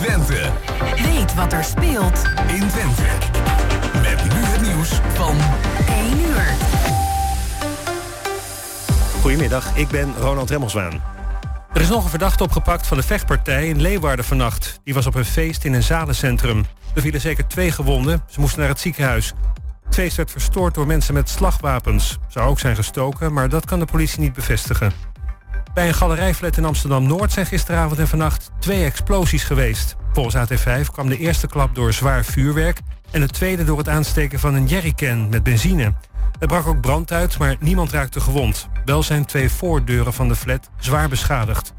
Twente. Weet wat er speelt in Twente. Met nu het nieuws van 1 uur. Goedemiddag, ik ben Ronald Remmelswaan. Er is nog een verdachte opgepakt van de vechtpartij in Leeuwarden vannacht. Die was op een feest in een zalencentrum. Er vielen zeker twee gewonden. Ze moesten naar het ziekenhuis. Het feest werd verstoord door mensen met slagwapens. Zou ook zijn gestoken, maar dat kan de politie niet bevestigen. Bij een galerijflat in Amsterdam-Noord zijn gisteravond en vannacht twee explosies geweest. Volgens AT5 kwam de eerste klap door zwaar vuurwerk... en de tweede door het aansteken van een jerrycan met benzine. Er brak ook brand uit, maar niemand raakte gewond. Wel zijn twee voordeuren van de flat zwaar beschadigd.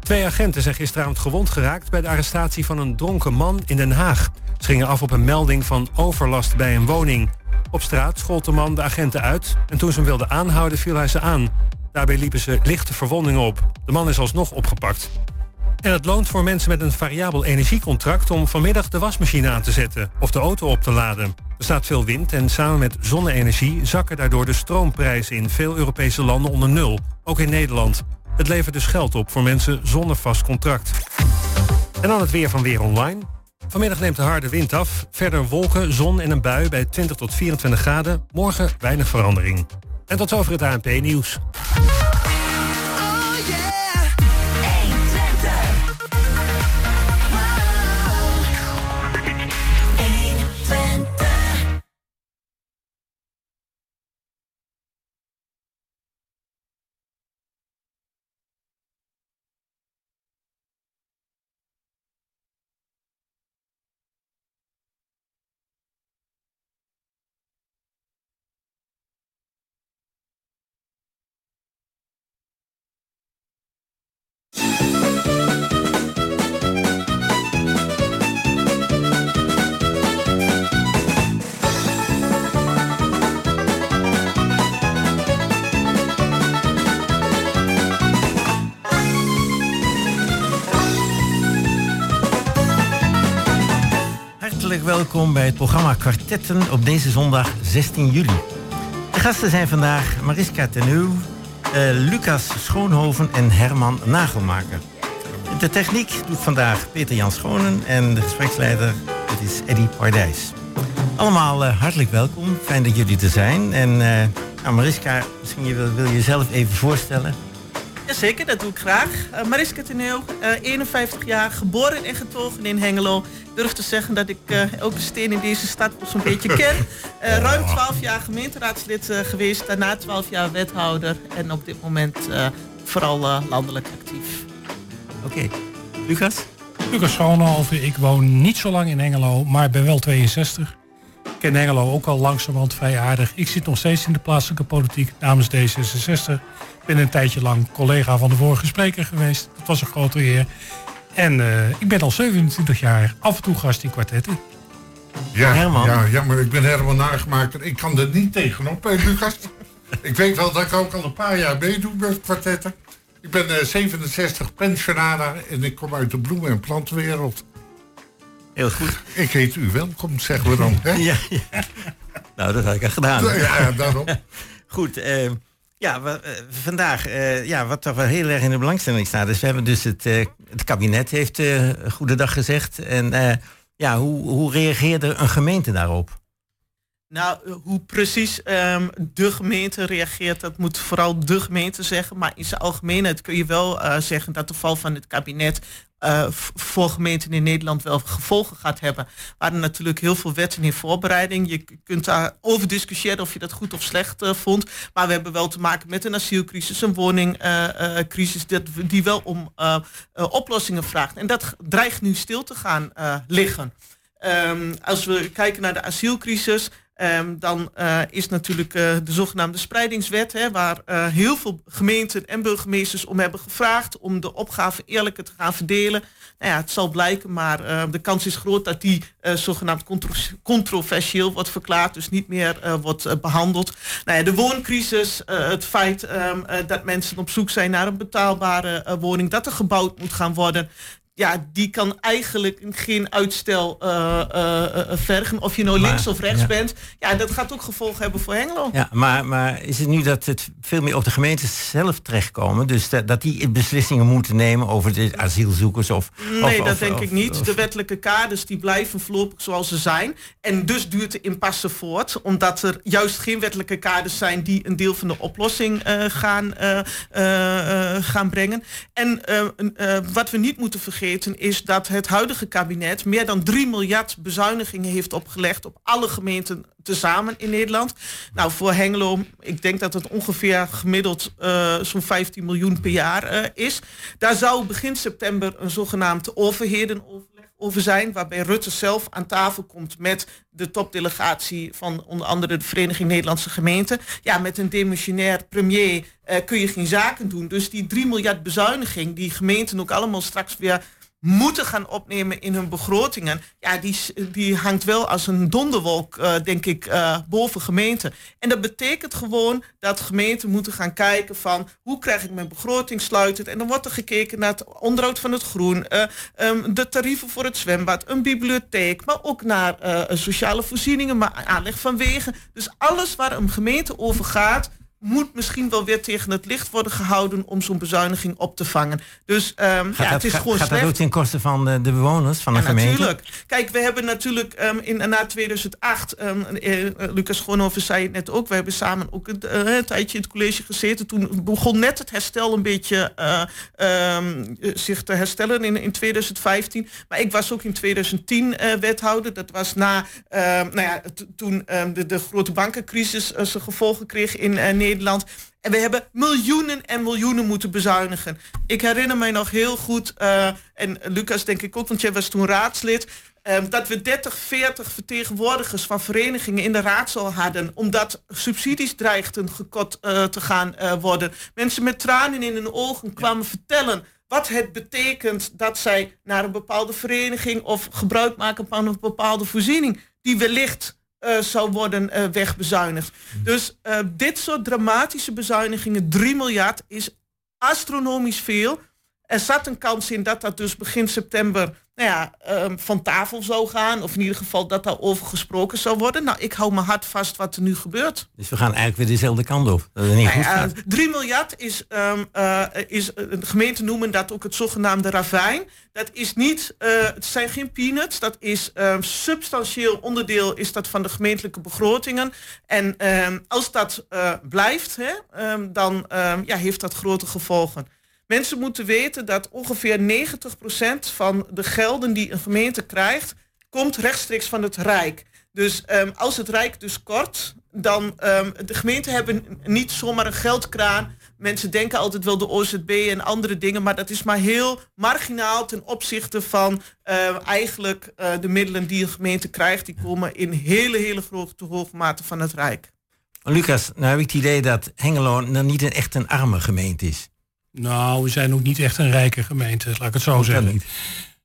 Twee agenten zijn gisteravond gewond geraakt... bij de arrestatie van een dronken man in Den Haag. Ze gingen af op een melding van overlast bij een woning. Op straat schold de man de agenten uit... en toen ze hem wilden aanhouden viel hij ze aan. Daarbij liepen ze lichte verwondingen op. De man is alsnog opgepakt. En het loont voor mensen met een variabel energiecontract... om vanmiddag de wasmachine aan te zetten of de auto op te laden. Er staat veel wind en samen met zonne-energie... zakken daardoor de stroomprijzen in veel Europese landen onder nul. Ook in Nederland. Het levert dus geld op voor mensen zonder vast contract. En dan het weer van Weer Online. Vanmiddag neemt de harde wind af. Verder wolken, zon en een bui bij 20 tot 24 graden. Morgen weinig verandering. En tot zover het ANP-nieuws. Welkom bij het programma Kwartetten op deze zondag 16 juli. De gasten zijn vandaag Mariska Teneu, eh, Lucas Schoonhoven en Herman Nagelmaker. De techniek doet vandaag Peter Jan Schonen en de gespreksleider is Eddy Pardijs. Allemaal eh, hartelijk welkom, fijn dat jullie er zijn. En eh, nou, Mariska, misschien wil je jezelf even voorstellen. Jazeker, dat doe ik graag. Uh, Mariska Teneel, uh, 51 jaar, geboren en getogen in Hengelo. Ik durf te zeggen dat ik uh, elke steen in deze stad zo'n beetje ken. ruim 12 jaar gemeenteraadslid geweest, daarna 12 jaar wethouder. En op dit moment vooral landelijk actief. Oké, okay. Lucas? Lucas Schoonhoven, ik woon niet zo lang in Hengelo, maar ben wel 62. Ik ken Hengelo ook al langzamerhand vrij aardig. Ik zit nog steeds in de plaatselijke politiek namens D66 ben een tijdje lang collega van de vorige spreker geweest. Dat was een grote eer. En uh, ik ben al 27 jaar af en toe gast in kwartetten. Ja, Herman. ja, ja, maar ik ben Herman nagemaakt. Ik kan er niet tegenop, hè, Lucas. ik weet wel dat ik ook al een paar jaar meedoe met kwartetten. Ik ben uh, 67 pensionader en ik kom uit de bloemen- en plantenwereld. Heel goed. Ik heet u welkom, zeggen we dan. Hè? ja, ja. Nou, dat had ik al gedaan. Ja, ja daarom. goed, uh, ja, we, uh, vandaag, uh, ja, wat toch wel heel erg in de belangstelling staat, is we hebben dus het, uh, het kabinet heeft goedendag gezegd. En ja, hoe, hoe reageerde een gemeente daarop? Nou, hoe precies um, de gemeente reageert, dat moet vooral de gemeente zeggen. Maar in zijn algemeenheid kun je wel zeggen dat de val van het kabinet uh, voor gemeenten in Nederland wel gevolgen gaat hebben. Er waren natuurlijk heel veel wetten in voorbereiding. Je kunt daarover discussiëren of je dat goed of slecht uh, vond. Maar we hebben wel te maken met een asielcrisis, een woningcrisis, uh, die wel om oplossingen vraagt. En dat dreigt nu stil te gaan liggen. Um, als we kijken naar de asielcrisis, Um, dan uh, is natuurlijk uh, de zogenaamde spreidingswet, hè, waar uh, heel veel gemeenten en burgemeesters om hebben gevraagd om de opgave eerlijker te gaan verdelen. Nou ja, het zal blijken, maar de kans is groot dat die zogenaamd contro controversieel wordt verklaard, dus niet meer wordt behandeld. Nou ja, de wooncrisis, het feit um, dat mensen op zoek zijn naar een betaalbare woning, dat er gebouwd moet gaan worden ja, die kan eigenlijk geen uitstel uh, uh, vergen. Of je nou links of rechts bent. Ja, dat gaat ook gevolgen hebben voor Hengelo. Ja, maar, maar is het nu dat het veel meer op de gemeente zelf terechtkomen? Dus dat, dat die beslissingen moeten nemen over de asielzoekers? Of, nee, dat denk ik niet. de wettelijke kaders die blijven voorlopig zoals ze zijn. En dus duurt de impasse voort. Omdat er juist geen wettelijke kaders zijn die een deel van de oplossing gaan, gaan brengen. En wat we niet moeten vergeten is dat het huidige kabinet meer dan 3 miljard bezuinigingen heeft opgelegd op alle gemeenten tezamen in Nederland. Nou, voor Hengelo, ik denk dat het ongeveer gemiddeld uh, zo'n 15 miljoen per jaar uh, is. Daar zou begin september een zogenaamd overheerdenoverleg over zijn, waarbij Rutte zelf aan tafel komt met de topdelegatie van onder andere de Vereniging Nederlandse Gemeenten. Ja, met een demissionair premier uh, kun je geen zaken doen. Dus die 3 miljard bezuiniging, die gemeenten ook allemaal straks weer moeten gaan opnemen in hun begrotingen, ja, die, die hangt wel als een donderwolk, uh, denk ik, uh, boven gemeenten. En dat betekent gewoon dat gemeenten moeten gaan kijken van hoe krijg ik mijn begroting sluitend. En dan wordt er gekeken naar het onderhoud van het groen, uh, um, de tarieven voor het zwembad, een bibliotheek, maar ook naar sociale voorzieningen, maar aanleg van wegen. Dus alles waar een gemeente over gaat, moet misschien wel weer tegen het licht worden gehouden om zo'n bezuiniging op te vangen. Dus um, ja, het is gaat, gewoon gaat slecht. dat ook ten koste van de, de bewoners van de gemeente? Natuurlijk. Kijk, we hebben natuurlijk um, in, na 2008, um, uh, Lucas Schoonhoven zei het net ook, we hebben samen ook een, uh, een tijdje in het college gezeten. Toen begon net het herstel een beetje uh, zich te herstellen in, in 2015. Maar ik was ook in 2010 wethouder. Dat was na, nou ja, toen de, de grote bankencrisis zijn gevolgen kreeg in Nederland Nederland. En we hebben miljoenen en miljoenen moeten bezuinigen. Ik herinner mij nog heel goed, uh, en Lucas denk ik ook, want jij was toen raadslid. Uh, dat we 30, 40 vertegenwoordigers van verenigingen in de raadzaal hadden. Omdat subsidies dreigden gekort uh, te gaan worden. Mensen met tranen in hun ogen kwamen vertellen wat het betekent dat zij naar een bepaalde vereniging of gebruik maken van een bepaalde voorziening. Die wellicht uh, zou worden uh, wegbezuinigd. Dus uh, dit soort dramatische bezuinigingen, 3 miljard, is astronomisch veel. Er zat een kans in dat dat dus begin september nou ja, um, van tafel zou gaan. Of in ieder geval dat daarover gesproken zou worden. Nou, ik hou me hard vast wat er nu gebeurt. Dus we gaan eigenlijk weer dezelfde kant op. Dat is niet goed uh, 3 miljard is, um, uh, is de gemeente noemen dat ook het zogenaamde ravijn. Dat is niet, uh, het zijn geen peanuts. Dat is um, substantieel onderdeel is dat van de gemeentelijke begrotingen. En als dat blijft, hè, dan ja, heeft dat grote gevolgen. Mensen moeten weten dat ongeveer 90% van de gelden die een gemeente krijgt, komt rechtstreeks van het Rijk. Dus um, als het Rijk dus kort, dan um, de gemeenten hebben niet zomaar een geldkraan. Mensen denken altijd wel de OZB en andere dingen, maar dat is maar heel marginaal ten opzichte van uh, eigenlijk uh, de middelen die een gemeente krijgt. Die komen in hele, hele grote hoge mate van het Rijk. Lucas, nou heb ik het idee dat Hengelo nou niet echt een arme gemeente is. Nou, we zijn ook niet echt een rijke gemeente, laat ik het zo zeggen.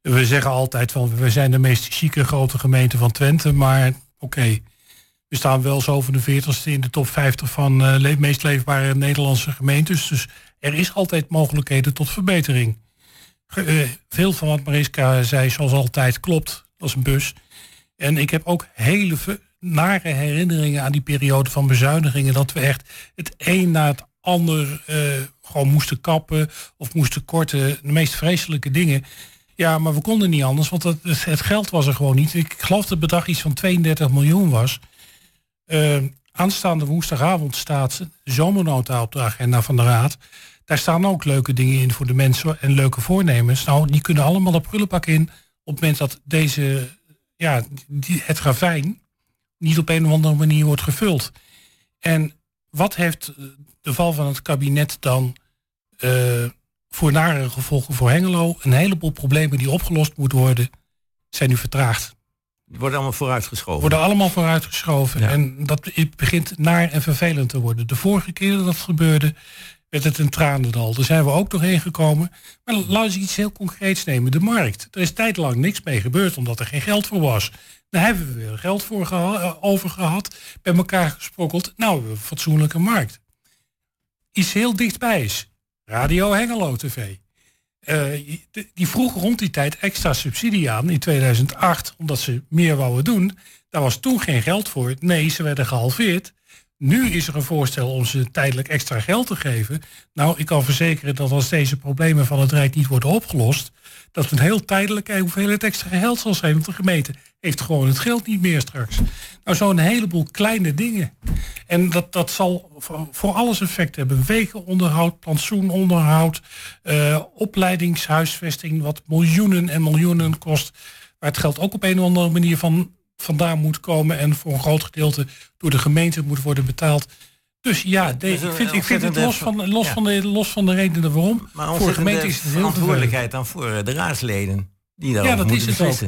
We zeggen altijd van we zijn de meest chique grote gemeente van Twente, maar oké. Okay. We staan wel zo van de 40ste in de top 50 van uh, meest leefbare Nederlandse gemeentes. Dus er is altijd mogelijkheden tot verbetering. Uh, veel van wat Mariska zei, zoals altijd, klopt. als een bus. En ik heb ook hele nare herinneringen aan die periode van bezuinigingen. Dat we echt het een na het ander uh, gewoon moesten kappen of moesten korten. De meest vreselijke dingen. Ja, maar we konden niet anders, want het, het geld was er gewoon niet. Ik geloof dat het bedrag iets van 32 miljoen was. Uh, aanstaande woensdagavond staat zomernota op de agenda van de Raad. Daar staan ook leuke dingen in voor de mensen en leuke voornemens. Nou, die kunnen allemaal de prullenbak in op het moment dat deze, ja, die, het ravijn niet op een of andere manier wordt gevuld. En wat heeft de val van het kabinet dan uh, voor nare gevolgen voor Hengelo? Een heleboel problemen die opgelost moeten worden, zijn nu vertraagd. Worden allemaal vooruitgeschoven. Worden allemaal vooruitgeschoven. Ja. En dat begint naar en vervelend te worden. De vorige keer dat dat gebeurde, werd het een tranendal. Daar zijn we ook doorheen gekomen. Maar laten we iets heel concreets nemen. De markt. Er is tijdlang niks mee gebeurd omdat er geen geld voor was. Daar hebben we weer geld voor geha over gehad. Bij elkaar gesprokkeld. Nou, we hebben een fatsoenlijke markt. Iets heel dichtbij is. Radio Hengelo TV. die vroeg rond die tijd extra subsidie aan in 2008, omdat ze meer wouden doen. Daar was toen geen geld voor. Nee, ze werden gehalveerd. Nu is er een voorstel om ze tijdelijk extra geld te geven. Nou, ik kan verzekeren dat als deze problemen van het Rijk niet worden opgelost, dat een heel tijdelijke hoeveelheid extra geld zal zijn. Want de gemeente heeft gewoon het geld niet meer straks. Nou, zo'n heleboel kleine dingen. En dat, dat zal voor, alles effect hebben. Wegenonderhoud, plantsoenonderhoud, uh, opleidingshuisvesting, wat miljoenen en miljoenen kost. Waar het geld ook op een of andere manier van vandaan moet komen en voor een groot gedeelte door de gemeente moet worden betaald. Dus ja, ik vind, ik vind het los van, los, van de, los van de redenen waarom. Maar voor de gemeente is het heel verantwoordelijkheid dan voor eh, de raadsleden. Die ja, dat is het ook.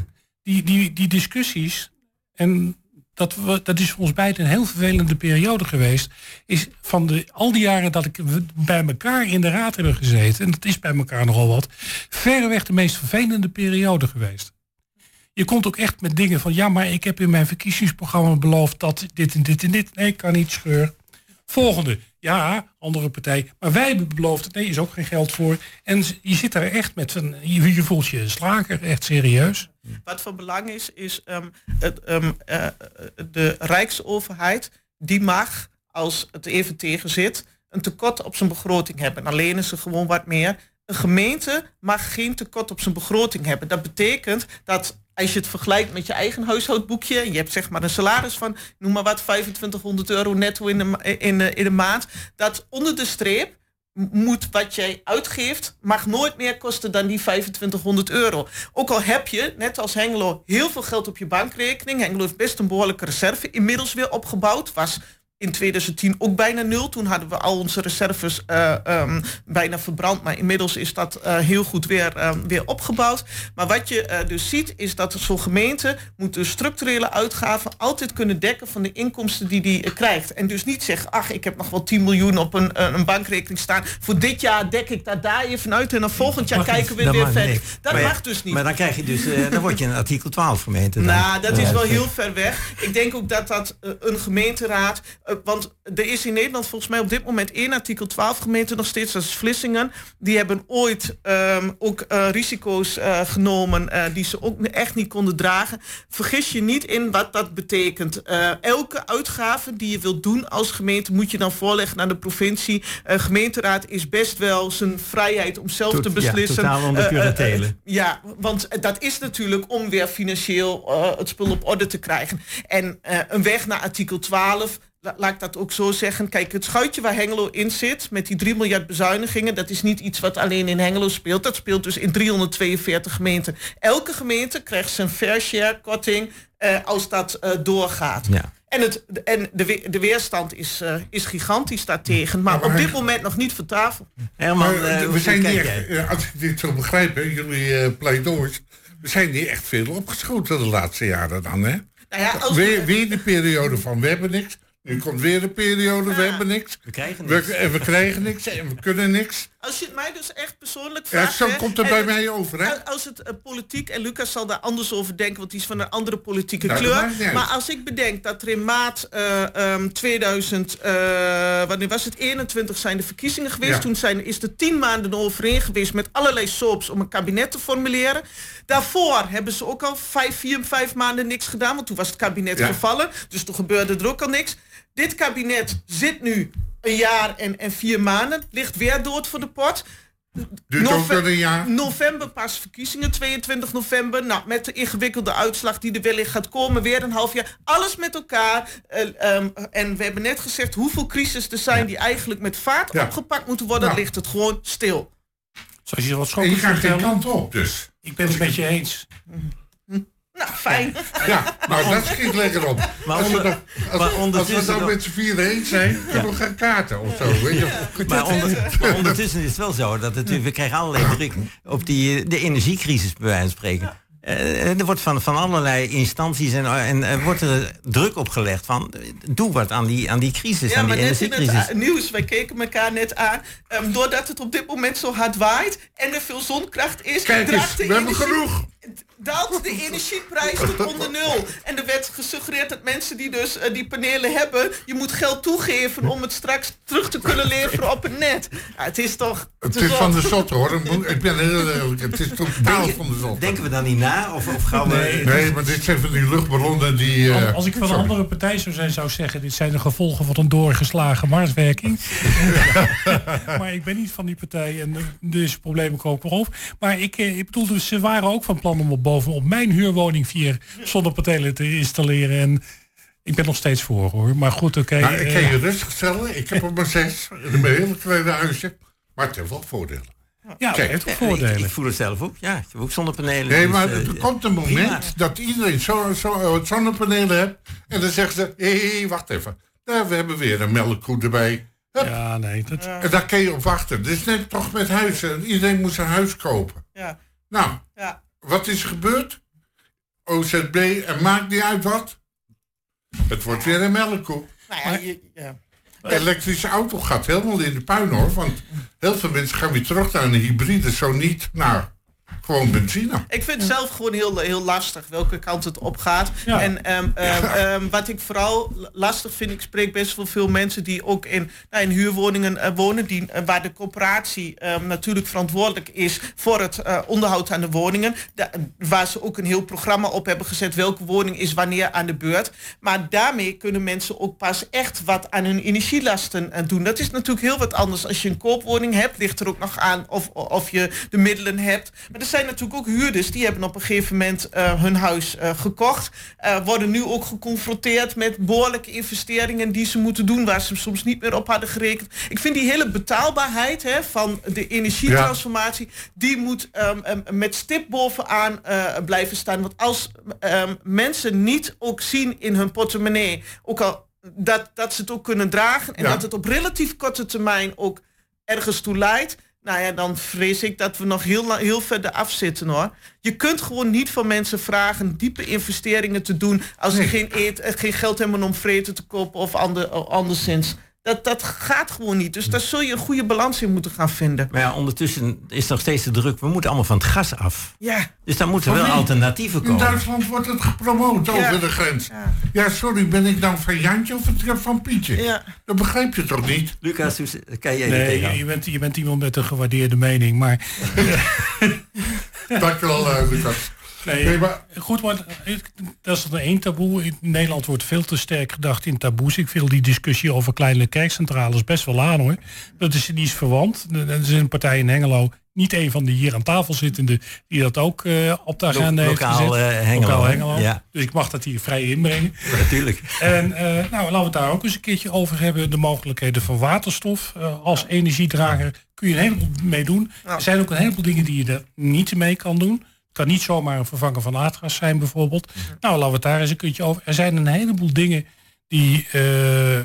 Die, die, die discussies, en dat, dat is voor ons beiden een heel vervelende periode geweest. Is van de, al die jaren dat ik bij elkaar in de raad hebben gezeten, en dat is bij elkaar nogal wat, verreweg de meest vervelende periode geweest je komt ook echt met dingen van ja, maar ik heb in mijn verkiezingsprogramma beloofd dat dit en dit en dit. Nee, kan niet scheur. Volgende, ja, andere partij. Maar wij hebben beloofd, nee, is ook geen geld voor. En je zit daar echt met een, je, voelt je slager, echt serieus. Wat van belang is, is um, het, um, uh, de Rijksoverheid, die mag, als het even tegen zit, een tekort op zijn begroting hebben. Alleen is er gewoon wat meer. Een gemeente mag geen tekort op zijn begroting hebben. Dat betekent dat als je het vergelijkt met je eigen huishoudboekje, je hebt zeg maar een salaris van, noem maar wat, 2500 euro netto in de, in de, in de maand, dat onder de streep moet wat jij uitgeeft, mag nooit meer kosten dan die 2500 euro. Ook al heb je, net als Hengelo, heel veel geld op je bankrekening. Hengelo heeft best een behoorlijke reserve inmiddels weer opgebouwd. Was in 2010 ook bijna nul. Toen hadden we al onze reserves uh, um, bijna verbrand. Maar inmiddels is dat uh, heel goed weer, um, weer opgebouwd. Maar wat je uh, dus ziet is dat zo'n gemeente moet de structurele uitgaven altijd kunnen dekken van de inkomsten die die krijgt. En dus niet zeggen, ach ik heb nog wel 10 miljoen op een, een bankrekening staan. Voor dit jaar dek ik dat daar even uit en dan volgend jaar kijken we weer verder. Dat mag dus niet. Maar dan krijg je dus, dan word je een artikel 12 gemeente. Dan. Nou, dat is wel heel ver weg. Ik denk ook dat dat een gemeenteraad eh, want er is in Nederland volgens mij op dit moment één artikel 12 gemeente nog steeds, dat is Vlissingen. Die hebben ooit ehm, ook uh, risico's uh, genomen die ze ook echt niet konden dragen. Vergis je niet in wat dat betekent. elke uitgave die je wilt doen als gemeente moet je dan voorleggen naar de provincie. gemeenteraad is best wel zijn vrijheid om zelf te beslissen. Ja, totaal onder ja, want dat is natuurlijk om weer financieel het spul op orde te krijgen. En een weg naar artikel 12 laat ik dat ook zo zeggen. Kijk, het schuitje waar Hengelo in zit, met die 3 miljard bezuinigingen, dat is niet iets wat alleen in Hengelo speelt. Dat speelt dus in 342 gemeenten. Elke gemeente krijgt zijn fair share korting uh, als dat uh, doorgaat. Ja. En, het, en de, de weerstand is, uh, is gigantisch daartegen, maar, maar op dit moment nog niet van tafel. Herman, we zijn niet echt, als ik dit zo begrijp, hè, jullie pleidoois, we zijn niet echt veel opgeschoten de laatste jaren dan, hè? Nou ja, als weer, weer de periode van we hebben niks. Nu komt weer een periode, we hebben niks. We krijgen niks. We, en we krijgen niks en we kunnen niks. Als je het mij dus echt persoonlijk vraagt... Ja, zo komt het bij mij over, hè? Als het uh, politiek, en Lucas zal daar anders over denken... want die is van een andere politieke nou, kleur. Maar als ik bedenk dat er in maart uh, um, 2000... Uh, wanneer was het? 21 zijn de verkiezingen geweest. Ja. Toen zijn, is er tien maanden overeen geweest... met allerlei soaps om een kabinet te formuleren. Daarvoor hebben ze ook al vijf, vier, vijf maanden niks gedaan... want toen was het kabinet ja. gevallen. Dus toen gebeurde er ook al niks. Dit kabinet zit nu een jaar en, en vier maanden. Ligt weer dood voor de pot. November, een jaar. november pas verkiezingen, 22 november. Nou, met de ingewikkelde uitslag die er wellicht gaat komen, weer een half jaar. Alles met elkaar. Uh, um, en we hebben net gezegd hoeveel crisis er zijn die eigenlijk met vaart ja. opgepakt moeten worden. Nou. ligt het gewoon stil. Zoals je wat schoon En je gaat geen kant op, dus. Ik ben het met je eens. Nou, fijn. Ja, nou dat schiet lekker op. Maar als, we, dan, als, als we dan met z'n vier eens zijn, kunnen we gaan kaarten of zo. Weet je? Maar, onder, maar, ondertussen is het wel zo dat het, we krijgen allerlei druk op die, de energiecrisis bij wijze van spreken. Uh, er wordt van, van allerlei instanties en, en uh, wordt er druk opgelegd van doe wat aan die, aan die crisis, ja, aan die energiecrisis. Het nieuws, wij keken elkaar net aan. Um, doordat het op dit moment zo hard waait en er veel zonkracht is. Kijk eens, we hebben genoeg. Daalt de energieprijs tot onder nul. En er werd gesuggereerd dat mensen die dus uh, die panelen hebben, je moet geld toegeven om het straks terug te kunnen leveren op het net. Ja, het is toch... Het is van de zot hoor. Ik ben heel eerlijk. Het is totaal van de zot. Denken we dan niet na? Of, of gaan we... Nee, nee, maar dit zijn van die luchtballonnen die... Uh, als, ik van een andere partij zou zijn, zou zeggen... dit zijn de gevolgen van een doorgeslagen marswerking. maar ik ben niet van die partij en deze problemen komen op. Maar ik, ik bedoel, dus ze waren ook van plan om op bovenop mijn huurwoning vier zonnepanelen te installeren. En ik ben nog steeds voor hoor. Maar goed, oké. Okay, nou, ik kan je rustig stellen. Ik heb er maar zes. In een hele kleine huisje. Maar het heeft wel voordelen. Ja, het heeft ook voordelen. Ik, voel het zelf ook. Ja, je hebt ook zonnepanelen. Nee, dus, maar er uh, komt een moment dat iedereen zo, zo, zonnepanelen heeft. En dan zeggen ze, hé, hey, wacht even. Daar, we hebben weer een melkkoe erbij. Hup. Ja, nee. Dat... En daar kun je op wachten. Dus net toch met huizen. Iedereen moet zijn huis kopen. Ja. Nou. Wat is er gebeurd? OZB, en maakt niet uit wat. Het wordt weer een melkkoe. Nou ja, je, ja. De elektrische auto gaat helemaal in de puin hoor. Want heel veel mensen gaan weer terug naar een hybride. Zo niet naar gewoon benzine. Ik vind het zelf gewoon heel, heel lastig welke kant het op gaat. En um, um, wat ik vooral lastig vind, ik spreek best wel veel mensen die ook in, nou, in huurwoningen uh, wonen, die, uh, waar de coöperatie um, natuurlijk verantwoordelijk is voor het uh, onderhoud aan de woningen. Da waar ze ook een heel programma op hebben gezet welke woning is wanneer aan de beurt. Maar daarmee kunnen mensen ook pas echt wat aan hun energielasten doen. Dat is natuurlijk heel wat anders als je een koopwoning hebt. Ligt er ook nog aan of, of je de middelen hebt. Maar er zijn natuurlijk ook huurders die hebben op een gegeven moment uh, hun huis uh, gekocht. Uh, worden nu ook geconfronteerd met behoorlijke investeringen die ze moeten doen, waar ze soms niet meer op hadden gerekend. Ik vind die hele betaalbaarheid hè, van de energietransformatie, ja. die moet um, um, met stip bovenaan blijven staan. Want als um, mensen niet ook zien in hun portemonnee, ook al dat, dat ze het ook kunnen dragen en ja. dat het op relatief korte termijn ook ergens toe leidt, nou ja, dan vrees ik dat we nog heel, heel verder afzitten hoor. Je kunt gewoon niet van mensen vragen diepe investeringen te doen als ze geen, eet, geen geld hebben om vreten te kopen of ander, anderszins. Dat, dat gaat gewoon niet. Dus daar zul je een goede balans in moeten gaan vinden. Maar ja, ondertussen is nog steeds de druk. We moeten allemaal van het gas af. Ja. Dus daar moeten wel alternatieven komen. In Duitsland wordt het gepromoot ja. over de grens. Ja. ja. sorry, ben ik dan van Jantje of van Pietje? Ja. Dat begrijp je toch niet? Lucas, kan jij nee, je, je, bent, je bent iemand met een gewaardeerde mening, maar... Dankjewel, uh, Lucas. Nee, maar... Goed, maar dat is er één taboe. In Nederland wordt veel te sterk gedacht in taboes. Ik vind die discussie over kleine kerkcentrales best wel aan hoor. Dat is, die is verwant. Er is een partij in Hengelo, niet een van de hier aan tafel zittende, die dat ook uh, op de agenda Lo heeft gezet. Uh, Hengelo, lokaal Hengelo. Ja. Dus ik mag dat hier vrij inbrengen. Natuurlijk. En uh, nou, laten we het daar ook eens een keertje over hebben. De mogelijkheden van waterstof. als energiedrager kun je een heleboel mee doen. Er zijn ook een heleboel dingen die je er niet mee kan doen kan niet zomaar een vervanger van aardgas zijn bijvoorbeeld. Nou, laten we het daar eens een keertje over. Er zijn een heleboel dingen die... Uh,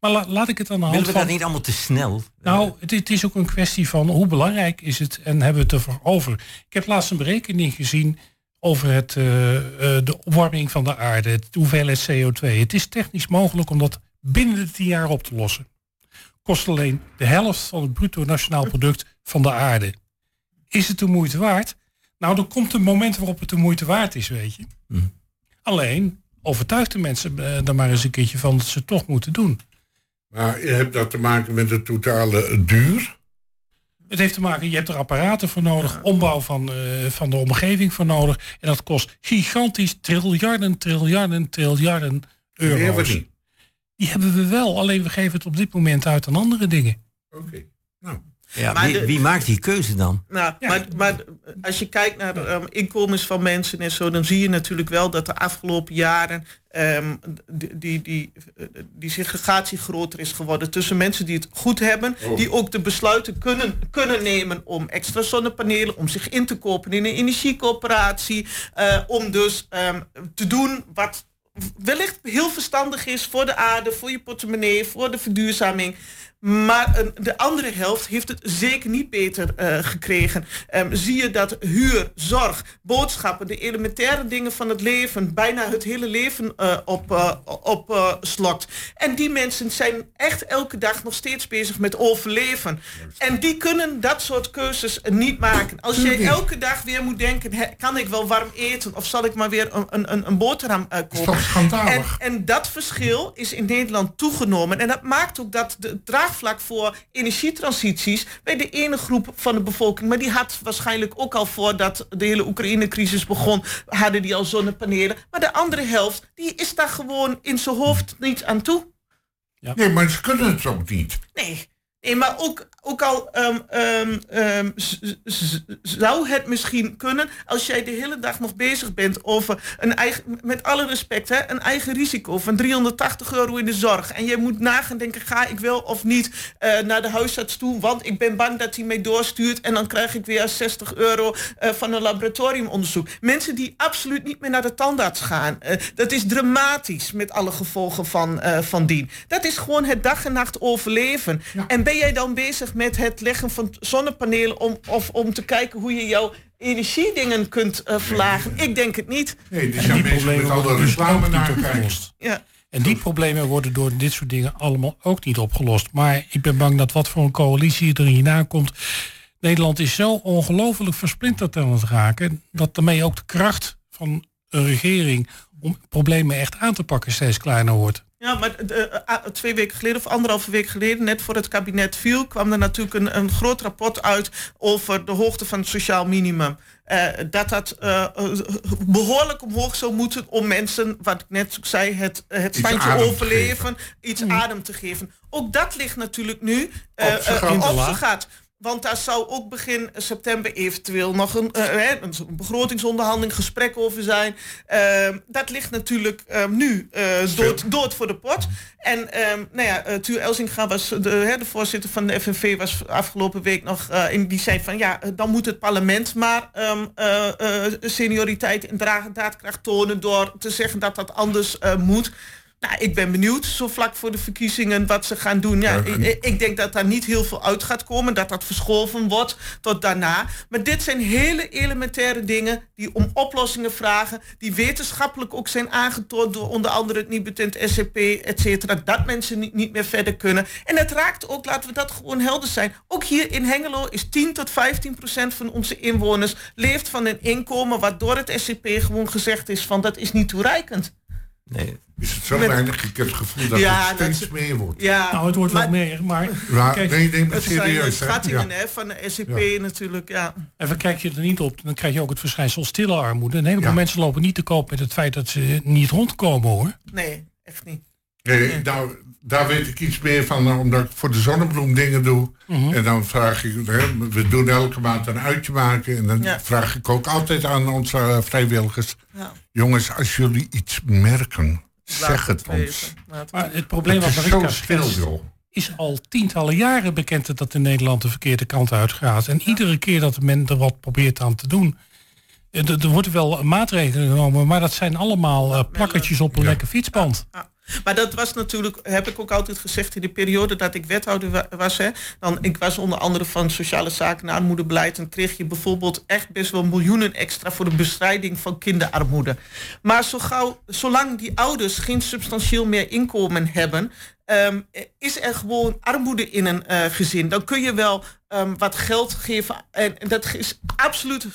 maar la, laat ik het aan de hand Willen we dat niet allemaal te snel? Nou, het, het, is ook een kwestie van hoe belangrijk is het en hebben we het ervoor over. Ik heb laatst een berekening gezien over het, uh, uh, de opwarming van de aarde, het hoeveelheid CO2. Het is technisch mogelijk om dat binnen de tien jaar op te lossen. Kost alleen de helft van het bruto nationaal product van de aarde. Is het de moeite waard? Nou, er komt een moment waarop het de moeite waard is, weet je. Hm. Alleen, overtuigt de mensen uh, er maar eens een keertje van dat ze het toch moeten doen. Maar je hebt dat te maken met de totale duur? Het heeft te maken, je hebt er apparaten voor nodig, ombouw van, uh, van de omgeving voor nodig. En dat kost gigantisch triljarden, triljarden, triljarden euro's. Die, die hebben we wel, alleen we geven het op dit moment uit aan andere dingen. Oké, okay. nou. Ja, wie, de, wie, maakt die keuze dan? Nou, ja. maar, maar, als je kijkt naar um, inkomens van mensen en zo, dan zie je natuurlijk wel dat de afgelopen jaren um, die, die, die, die segregatie groter is geworden tussen mensen die het goed hebben, oh. die ook de besluiten kunnen, kunnen nemen om extra zonnepanelen, om zich in te kopen in een energiecoöperatie, uh, om dus um, te doen wat wellicht heel verstandig is voor de aarde, voor je portemonnee, voor de verduurzaming. Maar de andere helft heeft het zeker niet beter gekregen. Um, zie je dat huur, zorg, boodschappen, de elementaire dingen van het leven, bijna het hele leven op, op slokt. En die mensen zijn echt elke dag nog steeds bezig met overleven. En die kunnen dat soort keuzes niet maken. Als je elke dag weer moet denken, kan ik wel warm eten of zal ik maar weer een, een, een boterham uh, kopen? En, en dat verschil is in Nederland toegenomen. En dat maakt ook dat de draagvlak voor energietransities bij de ene groep van de bevolking, maar die had waarschijnlijk ook al voordat de hele Oekraïne-crisis begon, hadden die al zonnepanelen. Maar de andere helft, die is daar gewoon in zijn hoofd niet aan toe. Ja. Nee, maar ze kunnen het ook niet. Nee. Nee, maar ook, ook al um, um, zou het misschien kunnen als jij de hele dag nog bezig bent over een eigen, met alle respect, hè, een eigen risico van 380 euro in de zorg. En je moet nagaan denken, ga ik wel of niet uh, naar de huisarts toe, want ik ben bang dat hij mij doorstuurt en dan krijg ik weer 60 euro uh, van een laboratoriumonderzoek. Mensen die absoluut niet meer naar de tandarts gaan. Uh, dat is dramatisch met alle gevolgen van, van dien. Dat is gewoon het dag en nacht overleven. Ja. En ben jij dan bezig met het leggen van zonnepanelen om, of om te kijken hoe je jouw energiedingen kunt uh, verlagen? Ik denk het niet. Nee, die zijn problemen met alle reclame naar opgelost. Ja. En die problemen worden door dit soort dingen allemaal ook niet opgelost. Maar ik ben bang dat wat voor een coalitie er hierna komt. Nederland is zo ongelooflijk versplinterd aan het raken. dat daarmee ook de kracht van een regering om problemen echt aan te pakken steeds kleiner wordt. Ja, maar uh, twee weken geleden of anderhalve week geleden, net voor het kabinet viel, kwam er natuurlijk een, een groot rapport uit over de hoogte van het sociaal minimum. Uh, dat dat uh, behoorlijk omhoog zou moeten om mensen, wat ik net zei, het, het standje overleven, iets mm. adem te geven. Ook dat ligt natuurlijk nu op zijn gat. Want daar zou ook begin september eventueel nog een, uh, een begrotingsonderhandeling, gesprek over zijn. Uh, dat ligt natuurlijk uh, nu dood, dood, voor de pot. En ehm, nou ja, uh, Tuur Elzinga was de, de, voorzitter van de FNV, was afgelopen week nog in die zei van ja, dan moet het parlement maar um, senioriteit en daadkracht tonen door te zeggen dat dat anders moet. Nou, ik ben benieuwd, zo vlak voor de verkiezingen, wat ze gaan doen. Ja, ik, ik, denk dat daar niet heel veel uit gaat komen, dat dat verschoven wordt tot daarna. Maar dit zijn hele elementaire dingen die om oplossingen vragen, die wetenschappelijk ook zijn aangetoond door onder andere het Nibudent SCP, et cetera, dat mensen niet, niet meer verder kunnen. En het raakt ook, laten we dat gewoon helder zijn, ook hier in Hengelo is 10 tot 15 procent van onze inwoners leeft van een inkomen waardoor het SCP gewoon gezegd is van dat is niet toereikend. Nee. Is het zo weinig? Ik heb het gevoel dat het steeds meer wordt. Ja, nou, het wordt wel meer, maar... Ja, kijk, nee, neem het serieus. Het schattingen ja. van de SCP natuurlijk, ja. En kijk je er niet op, dan krijg je ook het verschijnsel stille armoede. Een heleboel mensen lopen niet te koop met het feit dat ze niet rondkomen, hoor. Nee, echt niet. Nee, nou, daar weet ik iets meer van, eh, omdat ik voor de zonnebloem dingen doe. Mhm. En dan vraag ik, we doen elke maand een uitje maken. En dan vraag ik ook altijd aan onze eh, vrijwilligers. Ja. Jongens, als jullie iets merken, zeg het, ons. Maar het probleem wat Marika schetst, is al tientallen jaren bekend dat in Nederland de verkeerde kant uitgaat. En iedere keer dat men er wat probeert aan te doen, eh, er, er worden wel maatregelen genomen, maar dat zijn allemaal uh, plakketjes op een lekker fietsband. Maar dat was natuurlijk, heb ik ook altijd gezegd in de periode dat ik wethouder was. Hè, dan, ik was onder andere van sociale zaken en armoedebeleid. En kreeg je bijvoorbeeld echt best wel miljoenen extra voor de bestrijding van kinderarmoede. Maar zo gauw, zolang die ouders geen substantieel meer inkomen hebben, um, is er gewoon armoede in een uh, gezin. Dan kun je wel um, wat geld geven. En dat is absoluut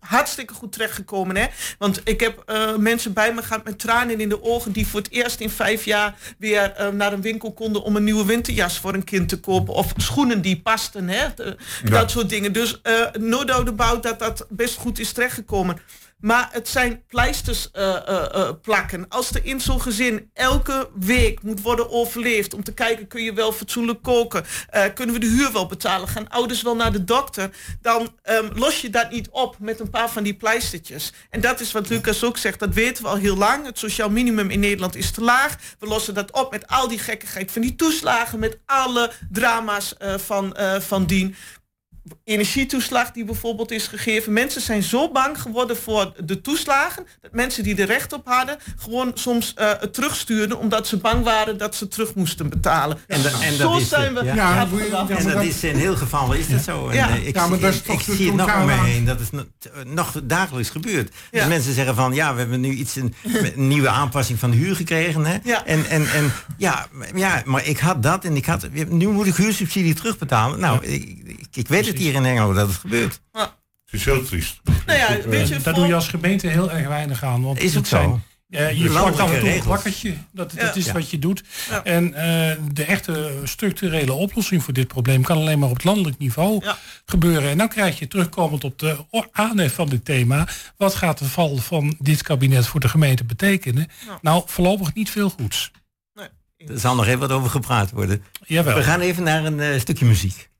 hartstikke goed terechtgekomen. Hè? Want ik heb uh, mensen bij me gehad met tranen in de ogen... die voor het eerst in vijf jaar weer uh, naar een winkel konden... om een nieuwe winterjas voor een kind te kopen. Of schoenen die pasten. Hè? De, ja. Dat soort dingen. Dus uh, no doubt about dat dat best goed is terechtgekomen. Maar het zijn pleisters uh, uh, uh, plakken. Als er in zo'n gezin elke week moet worden overleefd... om te kijken, kun je wel fatsoenlijk koken? kunnen we de huur wel betalen? Gaan ouders wel naar de dokter? Dan um, los je dat niet op met een paar van die pleistertjes. En dat is wat Lucas ook zegt. Dat weten we al heel lang. Het sociaal minimum in Nederland is te laag. We lossen dat op met al die gekkigheid van die toeslagen... met alle drama's van, van dien energietoeslag die bijvoorbeeld is gegeven. Mensen zijn zo bang geworden voor de toeslagen... dat mensen die er recht op hadden... gewoon soms uh, terugstuurden... omdat ze bang waren dat ze terug moesten betalen. En, en zo dat zijn we ja, En dat is in heel gevallen is dat zo. En, ja. ik, ja, maar dat is ik, zie het nog om me heen. Dat is nog dagelijks gebeurd. Dus mensen zeggen van... ja, we hebben nu iets een, een nieuwe aanpassing van de huur gekregen. Hè? En, en, en ja, ja, maar ik had dat en ik had... nu moet ik huursubsidie terugbetalen. Nou, ik, ik weet het hier in Engeland dat het gebeurt. Het is heel triest. Nou ja, weet je, Daar doe je als gemeente heel erg weinig aan. Want is het zo? Uh, je plakt af en toe een plakkertje. Dat, dat is wat je doet. En uh, de echte structurele oplossing voor dit probleem kan alleen maar op het landelijk niveau gebeuren. En dan krijg je terugkomend op de aanhef van dit thema. Wat gaat de val van dit kabinet voor de gemeente betekenen? Nou, voorlopig niet veel goeds. Er zal nog even wat over gepraat worden. Jawel. We gaan even naar een uh, stukje muziek.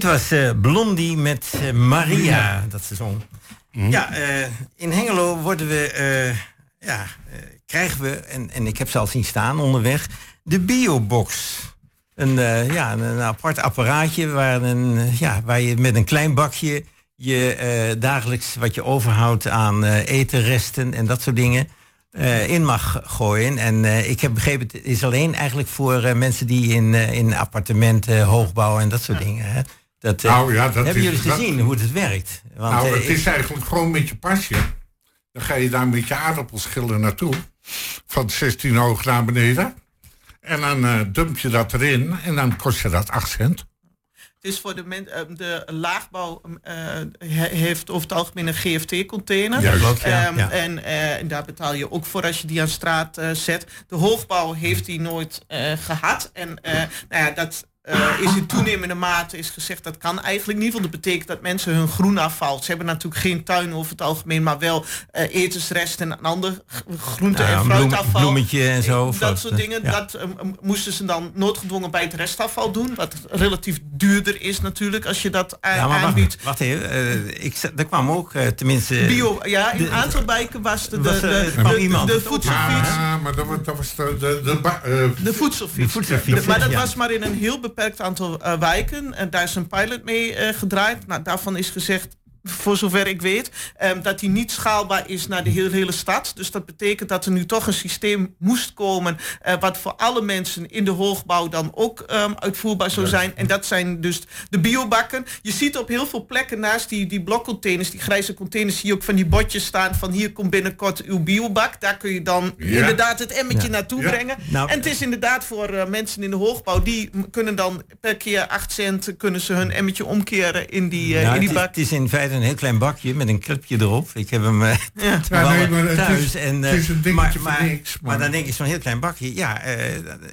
Dit was uh, Blondie met uh, Maria, dat ze zong. Mhm. Ja, in Hengelo worden we, ja, krijgen we, en, en ik heb ze al zien staan onderweg, de biobox. Een, ja, een, apart apparaatje waar, een, ja, waar je met een klein bakje je dagelijks wat je overhoudt aan etenresten en dat soort dingen uh, in mag gooien. En uh, ik heb begrepen, het is alleen eigenlijk voor uh, mensen die in, in appartementen, hoogbouw en dat soort dingen. Hè. Dat, nou, ja, dat hebben is, jullie gezien hoe het werkt? Want, nou, het is eigenlijk gewoon met je pasje. Dan ga je daar met je aardappelschillen naartoe. Van 16 hoog naar beneden. En dan dump je dat erin en dan kost je dat 8 cent is voor de, men, de laagbouw uh, heeft over het algemeen een GFT-container. Ja, ja. En, uh, en, daar betaal je ook voor als je die aan straat uh, zet. De hoogbouw heeft die nooit gehad. En nou ja, dat uh, is in toenemende mate is gezegd dat kan eigenlijk niet. Want dat betekent dat mensen hun groenafval. Ze hebben natuurlijk geen tuin over het algemeen, maar wel uh, etensresten en ander groente- en fruitafval. bloemetje en zo. Dat soort dingen. Dat uh, moesten ze dan noodgedwongen bij het restafval doen. Wat relatief duurder is natuurlijk als je dat ja, aanbiedt. Wacht, wacht even. ik, er kwam ook tenminste. Bio, ja, in een aantal wijken was de, de, de, de, de voedselfiets. Ja, maar dat, was de, de, de, de voedselfiets. Maar dat was maar in een heel beperkt beperkt aantal uh, wijken. En daar is een pilot mee uh, gedraaid. Nou, daarvan is gezegd, voor zover ik weet, um, dat die niet schaalbaar is naar de hele, hele stad. Dus dat betekent dat er nu toch een systeem moest komen uh, wat voor alle mensen in de hoogbouw dan ook um, uitvoerbaar zou zijn. En dat zijn dus de biobakken. Je ziet op heel veel plekken naast die, die blokcontainers, die grijze containers, zie je ook van die bordjes staan van hier komt binnenkort uw biobak. Daar kun je dan ja. inderdaad het emmertje ja. naartoe ja. brengen. Nou, en het is inderdaad voor uh, mensen in de hoogbouw, die kunnen dan per keer 8 cent kunnen ze hun emmertje omkeren in die, uh, in die bak. Het is in feite een heel klein bakje met een clipje erop. Ik heb hem uh, ja. ja nee, maar thuis. Is, en, uh, een maar, maar, niks. Maar. maar dan denk je zo'n heel klein bakje. Ja, uh,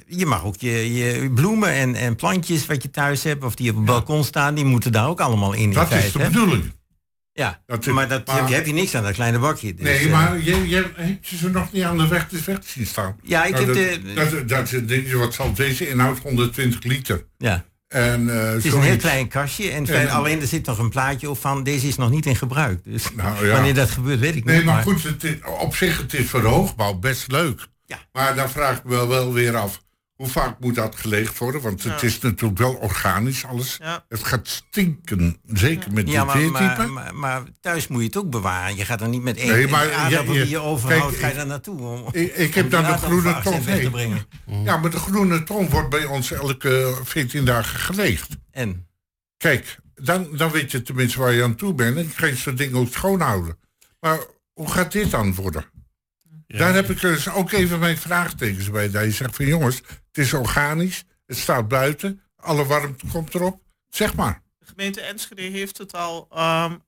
je mag ook je, je bloemen en, en plantjes wat je thuis hebt... of die op het balkon staan, die moeten daar ook allemaal in. Dat in is de bedoeling. Ja, dat maar dat maar, heb je niks aan dat kleine bakje. Dus, nee, maar je, je, heb je ze nog niet aan de weg, de weg zien staan? Ja, ik nou, heb dat, de... Dat, dat, dat, wat zal deze inhoud? 120 liter. Ja. En, uh, het is een heel klein kastje en, en, alleen er zit nog een plaatje op van deze is nog niet in gebruik. Dus nou, ja. wanneer dat gebeurt weet ik nee, niet. Nee, maar, maar, goed, het is, op zich het is voor de hoogbouw best leuk. Ja. Maar dan vraag ik me wel, wel weer af. Hoe vaak moet dat geleegd worden? Want het is natuurlijk wel organisch alles. Het gaat stinken, zeker met ja, die maar, maar, maar, thuis moet je het ook bewaren. Je gaat er niet met één nee, maar, aardappel die je overhoudt, kijk, ga je daar naartoe. Om, ik, ik heb dan de groene ton te brengen. Ja, maar de groene ton wordt bij ons elke 14 dagen geleegd. En? Kijk, dan, dan weet je tenminste waar je aan toe bent. En kan je zo'n ding ook schoonhouden. Maar hoe gaat dit dan worden? Daar heb ik dus ook even mijn vraagtekens bij. Dat je zegt van jongens, het is organisch, het staat buiten, alle warmte komt erop. Zeg maar. De gemeente Enschede heeft het al um,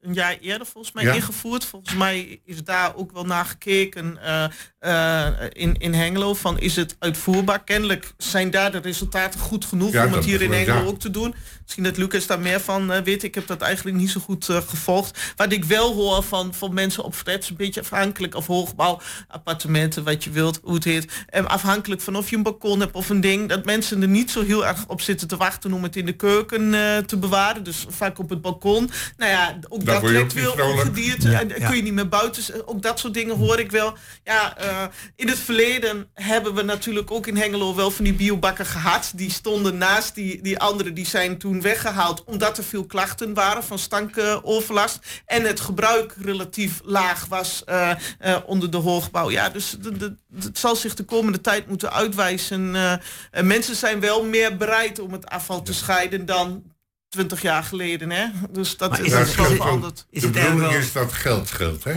een jaar eerder volgens mij ingevoerd. Volgens mij is daar ook wel naar gekeken uh, uh, in, in Hengelo. Van is het uitvoerbaar? Kennelijk zijn daar de resultaten goed genoeg om het hier in Hengelo ook te doen. Misschien dat Lucas daar meer van uh, weet. Ik heb dat eigenlijk niet zo goed gevolgd. Wat ik wel hoor van, van mensen op flats, een beetje afhankelijk of hoogbouw, appartementen, wat je wilt, hoe het heet. En afhankelijk van of je een balkon hebt of een ding, dat mensen er niet zo heel erg op zitten te wachten om het in de keuken te bewaren. Dus vaak op het balkon. Nou ja, ook dat trekt veel ongedierte. Ja, en kun je niet meer buiten. Ook dat soort dingen hoor ik wel. Ja, uh, in het verleden hebben we natuurlijk ook in Hengelo wel van die biobakken gehad. Die stonden naast die, die andere. Die zijn toen weggehaald omdat er veel klachten waren van stankoverlast. En het gebruik relatief laag was uh, uh, onder de hoogbouw. Ja, dus de, de, het zal zich de komende tijd moeten uitwijzen. mensen zijn wel meer bereid om het afval te scheiden dan 20 jaar geleden, hè? Dus dat is, is wel veranderd. Is de bedoeling is dat geld scheelt, hè?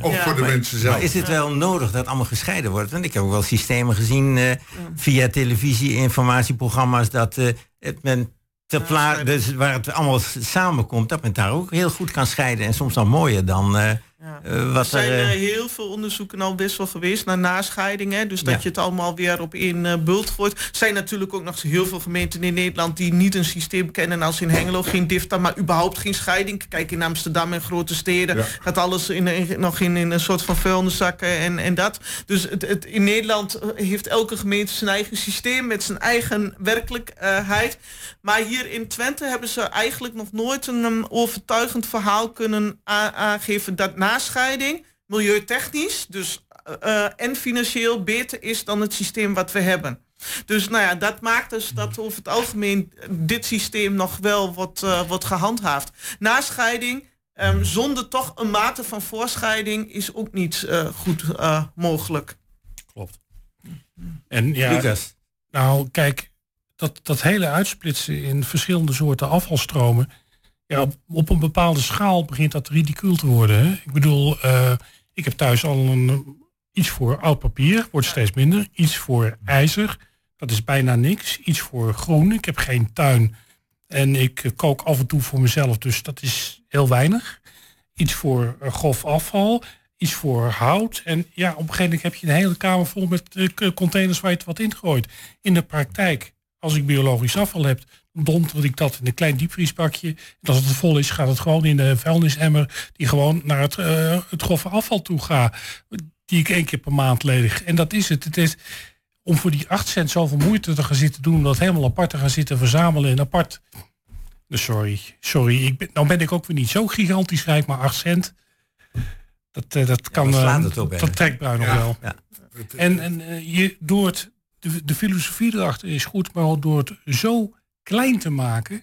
Ook voor de mensen zelf. Maar is het wel nodig dat allemaal gescheiden wordt? Want ik heb ook wel systemen gezien uh, via televisie, informatieprogramma's, dat uh, het men ter plaatse, dus waar het allemaal samenkomt, dat men daar ook heel goed kan scheiden. En soms dan mooier dan, uh, Ja. Uh, er zijn er, heel veel onderzoeken al best wel geweest naar nascheidingen. Dus dat je het allemaal weer op één uh, bult gooit. Er zijn natuurlijk ook nog heel veel gemeenten in Nederland die niet een systeem kennen als in Hengelo. Geen DIFTA, maar überhaupt geen scheiding. Kijk in Amsterdam en grote steden gaat alles in, nog in, in, een soort van vuilniszakken en, en dat. Dus het, het, in Nederland heeft elke gemeente zijn eigen systeem met zijn eigen werkelijkheid. Maar hier in Twente hebben ze eigenlijk nog nooit een overtuigend verhaal kunnen aangeven dat nascheiding milieutechnisch dus, uh, en financieel beter is dan het systeem wat we hebben. Dus nou ja, dat maakt dus dat over het algemeen dit systeem nog wel wordt, uh, wordt gehandhaafd. Nascheiding um, zonder toch een mate van voorscheiding is ook niet uh, goed mogelijk. Klopt. En ja, Lucas. nou kijk, dat, dat hele uitsplitsen in verschillende soorten afvalstromen ja, op, een bepaalde schaal begint dat ridicuul te worden. Hè? Ik bedoel, uh, ik heb thuis al een, iets voor oud papier, wordt steeds minder. Iets voor ijzer, dat is bijna niks. Iets voor groen, ik heb geen tuin. En ik kook af en toe voor mezelf, dus dat is heel weinig. Iets voor uh, grof afval, iets voor hout. En ja, op een gegeven moment heb je een hele kamer vol met uh, containers waar je het wat ingooit. In de praktijk, als ik biologisch afval heb, donderd ik dat in een klein diepvriesbakje. En als het vol is, gaat het gewoon in de vuilnisemmer die gewoon naar het, uh, het grove afval toe gaat. Die ik één keer per maand ledig. En dat is het. Het is om voor die 8 cent zoveel moeite te gaan zitten doen, om dat helemaal apart te gaan zitten verzamelen en apart. Dus sorry, sorry. Ik ben, nou ben ik ook weer niet zo gigantisch rijk, maar 8 cent. Dat, uh, dat kan. Ja, dat, uh, dat trekt Bruin nog wel. Ja. En, en je, door het, de, de filosofie erachter is goed, maar door het zo klein te maken,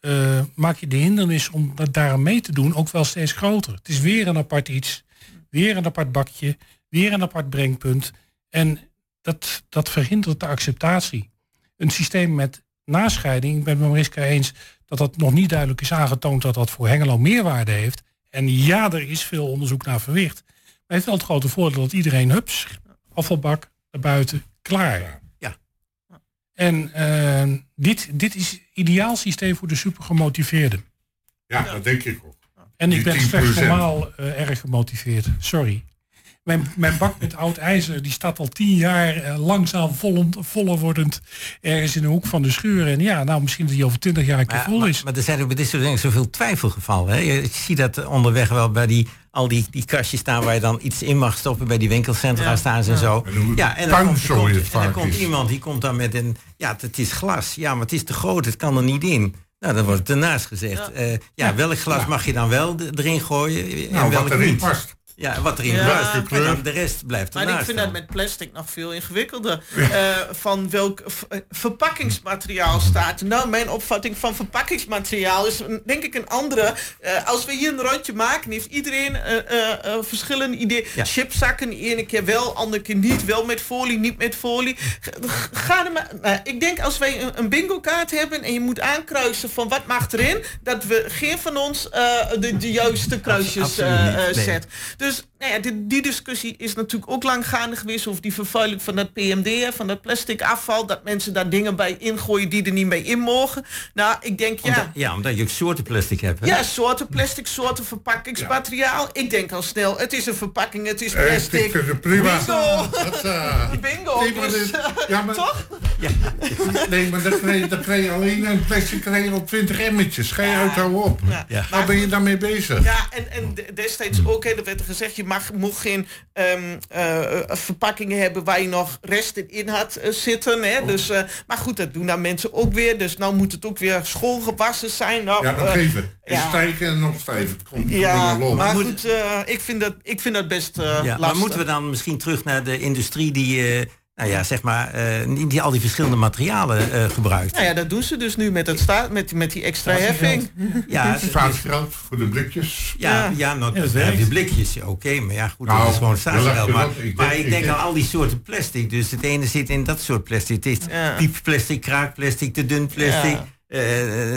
uh, maak je de hindernis om dat daar mee te doen ook wel steeds groter. Het is weer een apart iets, weer een apart bakje, weer een apart brengpunt. En dat, dat verhindert de acceptatie. Een systeem met nascheiding, ik ben met Mariska eens dat dat nog niet duidelijk is aangetoond dat dat voor Hengelo meerwaarde heeft. En ja, er is veel onderzoek naar verwicht. Maar heeft wel het grote voordeel dat iedereen, hups, afvalbak, naar buiten, klaar. En uh, dit, dit is ideaal systeem voor de supergemotiveerden. Ja, dat denk ik ook. En ik ben slechts normaal uh, erg gemotiveerd. Sorry. Mijn, mijn bak met oud ijzer die staat al tien jaar uh, langzaam vol, voller wordend ergens in de hoek van de schuur. En ja, nou misschien dat die over twintig jaar een keer vol is. Maar, maar, er zijn ook bij dit soort dingen zoveel twijfelgevallen. Hè? Je ziet dat onderweg wel bij die al die, die kastjes staan waar je dan iets in mag stoppen bij die winkelcentra ja. staan ze en zo. ja, en dan, komt, komt, en dan komt iemand die komt dan met een, ja, het is glas. Ja, maar het is te groot, het kan er niet in. Nou, dan wordt het ernaast gezegd. Ja, uh, ja welk glas mag je dan wel erin gooien nou, en welk wat erin niet? past. Ja, wat erin ja, de rest blijft Maar ik vind dat met plastic nog veel ingewikkelder. Uh, van welk uh, verpakkingsmateriaal staat. Nou, mijn opvatting van verpakkingsmateriaal is denk ik een andere. Uh, als we hier een rondje maken, heeft iedereen verschillende ideeën. Ja. Chipzakken, ene keer wel, andere keer niet. Wel met folie, niet met folie. Ga er maar, nou, ik denk als wij een, een bingo kaart hebben en je moet aankruisen van wat mag erin, dat we geen van ons de, de juiste kruisjes zet. Dus nou ja, die, die, discussie is natuurlijk ook lang gaande geweest over die vervuiling van dat PMD, van dat plastic afval, dat mensen daar dingen bij ingooien die er niet mee in mogen. Nou, ik denk ja. Omdat, ja, omdat je ook soorten plastic hebt. Hè? Ja, soorten plastic, soorten verpakkingsmateriaal. Ik denk al snel, het is een verpakking, het is plastic. Ik vind prima. Bingo! Dat, uh, Bingo! Nee, dus, ja, maar, toch? Ja. Nee, maar dan krijg, je, dan krijg je alleen een plastic krijg op 20 emmetjes. Ga je ja. uit, op. Ja. Nou ben je daarmee bezig. Ja, en, en destijds ook, hè, er werd er gezegd, je mag, mocht geen um, uh, verpakkingen hebben waar je nog resten in had uh, zitten. Hè? Oh. Dus, uh, maar goed, dat doen dan mensen ook weer. Dus nou moet het ook weer schoolgewassen zijn. Nou, ja, nog even. Ja. Stijgen en nog stijven. Komt ja, maar goed, ik, vind dat, ik vind dat best ja, lastig. Maar moeten we dan misschien terug naar de industrie die nou ja, zeg maar, uh, die al die verschillende materialen uh, gebruikt. Nou ja, dat doen ze dus nu met, het sta met, met die extra heffing. Ja, staatsgeld voor de blikjes. Ja, ja, ja, nou, ja de blikjes, oké, maar ja, goed, nou, dat is gewoon staatsgeld. Maar, ik maar ik denk aan al die soorten plastic. Dus het ene zit in dat soort plastic. Het is ja. piepplastic, kraakplastic, te dun plastic. Uh,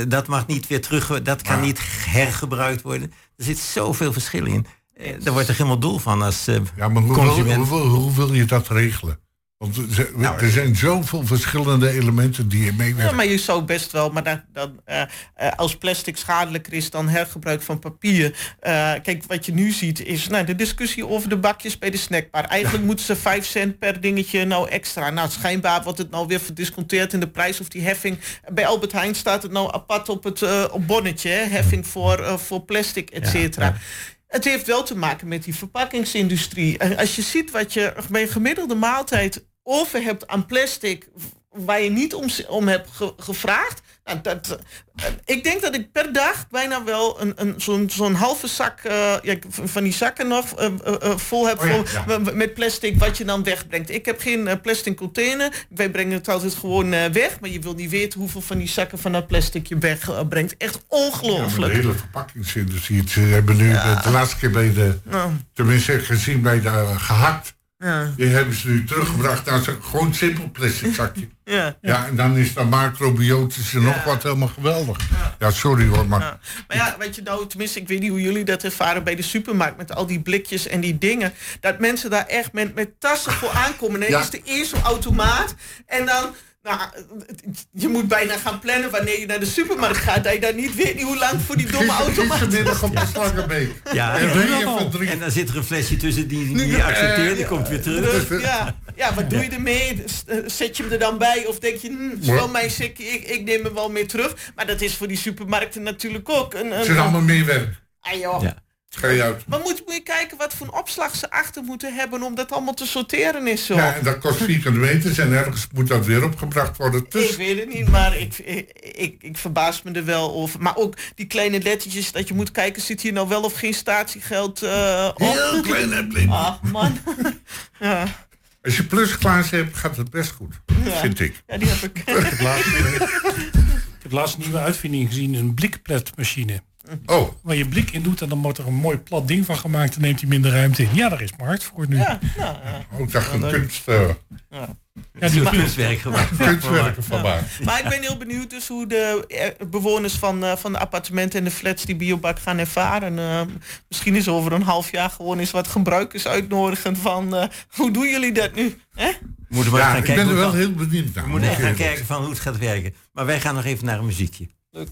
dat mag niet weer terug, dat kan niet hergebruikt worden. Er zit zoveel verschil in. daar wordt er helemaal doel van als uh, ja, maar hoe consument. Wil, hoe, hoe, hoe wil je dat regelen? Want er nou, zijn zoveel verschillende elementen die je meewerken. Ja, maar je zou best wel, maar dan, dan uh, als plastic schadelijker is dan hergebruik van papier. Uh, kijk, wat je nu ziet is nou, de discussie over de bakjes bij de snackbar. Eigenlijk moeten ze 5 cent per dingetje nou extra. Nou, schijnbaar wordt het nou weer verdisconteerd in de prijs of die heffing. Bij Albert Heijn staat het nou apart op het op bonnetje, hè? heffing voor, voor plastic, et cetera. Het heeft wel te maken met die verpakkingsindustrie. En als je ziet wat je bij een gemiddelde maaltijd over hebt aan plastic waar je niet om, om hebt gevraagd. Nou, dat, eh, ik denk dat ik per dag bijna wel een, een, zo'n zo'n halve zak uh, ja, van die zakken nog uh, vol heb oh met plastic wat je dan wegbrengt. Ik heb geen plastic container. Wij brengen het altijd gewoon weg. Maar je wil niet weten hoeveel van die zakken van dat plastic je wegbrengt. Echt ongelooflijk. De hele verpakkingsindustrie. Ze hebben nu de, de, laatste keer bij de, tenminste gezien bij de gehakt ja. Die hebben ze nu teruggebracht naar zo'n gewoon simpel plastic zakje. Ja, ja. en dan is dat macrobiotisch en nog wat helemaal geweldig. Ja, sorry hoor, maar... Maar ja, weet je nou, tenminste, ik weet niet hoe jullie dat ervaren bij de supermarkt... met al die blikjes en die dingen. Dat mensen daar echt met, met tassen voor aankomen. En dan is de eerste automaat en dan nou, je moet bijna gaan plannen wanneer je naar de supermarkt gaat. Dat je daar niet weet hoe lang voor die domme automaat Gistermiddag op de Slangenbeek. Ja, en, en, en, dan zit er een flesje tussen die je niet accepteert. Die komt weer terug. Ja, ja wat doe je ermee? Eh, zet je hem er dan bij? Of denk je, hm, mijn ik, ik neem hem wel mee terug. Maar dat is voor die supermarkten natuurlijk ook. Een, een, Ze zijn allemaal meer werk. Ah joh. Ja. Maar moet, moet je kijken wat voor een opslag ze achter moeten hebben om dat allemaal te sorteren is zo. Ja, en dat kost vierkante meters en ergens moet dat weer opgebracht worden. Dus... Ik weet het niet, maar ik, ik, ik, verbaas me er wel over. Maar ook die kleine lettertjes dat je moet kijken, zit hier nou wel of geen statiegeld uh, op? Heel klein en blind. Ah, man. ja. Als je plusklaas hebt, gaat het best goed. Vind ik. Ja, die heb ik. ik heb laatst een nieuwe uitvinding gezien, een blikpletmachine. Oh. Waar je blik in doet en dan wordt er een mooi plat ding van gemaakt. Dan neemt hij minder ruimte in. Ja, daar is markt voor nu. Ja, nou, ja. Oh, ik dacht een kunst... Uh, ja. Ja, die kunstwerk gemaakt. Kunstwerken van maar. Maar ik ben heel benieuwd dus hoe de eh, bewoners van, uh, van de appartementen en de flats die biobak gaan ervaren. Uh, misschien is over een half jaar gewoon eens wat gebruikers uitnodigen van hoe doen jullie dat nu? Hè? Moeten we ja, gaan ik kijken ben er wel heel benieuwd naar. We moeten echt gaan kijken van hoe het gaat werken. Maar wij gaan nog even naar een muziekje. Leuk.